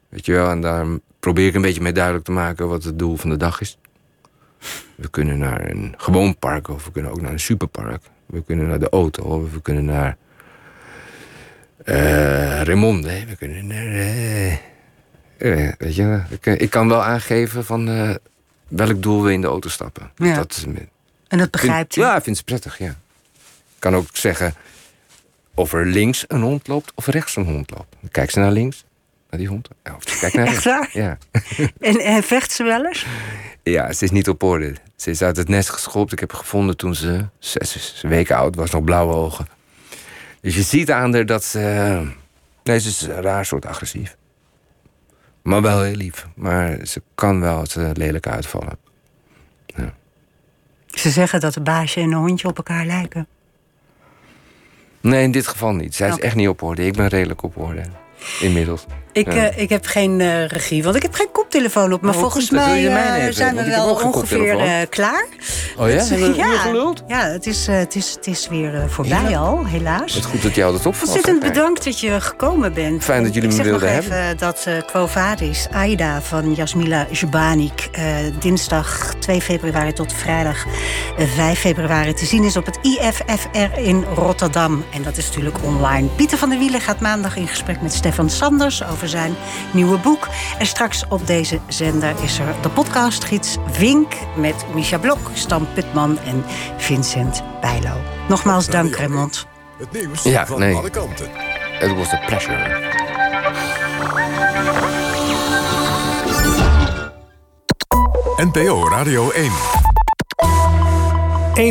S5: Weet je wel, en daar probeer ik een beetje mee duidelijk te maken wat het doel van de dag is. We kunnen naar een gewoon park of we kunnen ook naar een superpark. We kunnen naar de auto of we kunnen naar. Uh, Raymond, hè? we kunnen naar. Uh, uh, weet je, ik, ik, kan wel aangeven van welk doel we in de auto stappen.
S4: Ja.
S5: Dat
S4: en dat begrijpt
S5: u? Ja, ik vind het prettig, ja. Ik kan ook zeggen of er links een hond loopt of rechts een hond loopt. Kijk ze naar links, naar die hond. Of kijk naar <laughs>
S4: rechts.
S5: Ja. <laughs>
S4: En, en vecht ze wel eens?
S5: Ja, ze is niet op orde. Ze is uit het nest geschopt. Ik heb haar gevonden toen ze zes weken oud was, nog blauwe ogen. Dus je ziet aan haar dat ze... Nee, ze is een raar soort agressief. Maar wel heel lief. Maar ze kan wel het lelijk uitvallen. Ja.
S4: Ze zeggen dat een baasje en een hondje op elkaar lijken.
S5: Nee, in dit geval niet. Zij is echt niet op orde. Ik ben redelijk op orde. Inmiddels.
S4: Ik, ja. uh, ik heb geen uh, regie, want ik heb geen koptelefoon op. Maar oh, volgens goed, mij uh, zijn we wel ongeveer klaar.
S5: Oh ja?
S4: Zijn we <laughs> ja, geluld? Ja, het is, het is, het is weer voorbij ja. al, helaas.
S5: Het is goed dat jij altijd opvalt.
S4: Ontzettend bedankt dat je gekomen bent.
S5: Fijn dat jullie me wilden
S4: hebben. Ik dat Quo Vadis, Aida van Jasmila Jubanik... dinsdag 2 februari tot vrijdag 5 februari te zien is op het IFFR in Rotterdam. En dat is natuurlijk online. Pieter van der Wielen gaat maandag in gesprek met Stefan Sanders over zijn nieuwe boek. En straks op deze zender is er de podcastgids Vink met Micha Blok, Stan Putman en Vincent Bijlo. Nogmaals dank, Raymond.
S2: Het nieuws
S5: Ja,
S2: van
S5: nee.
S2: alle kanten.
S5: It was a pleasure.
S2: NPO Radio 1.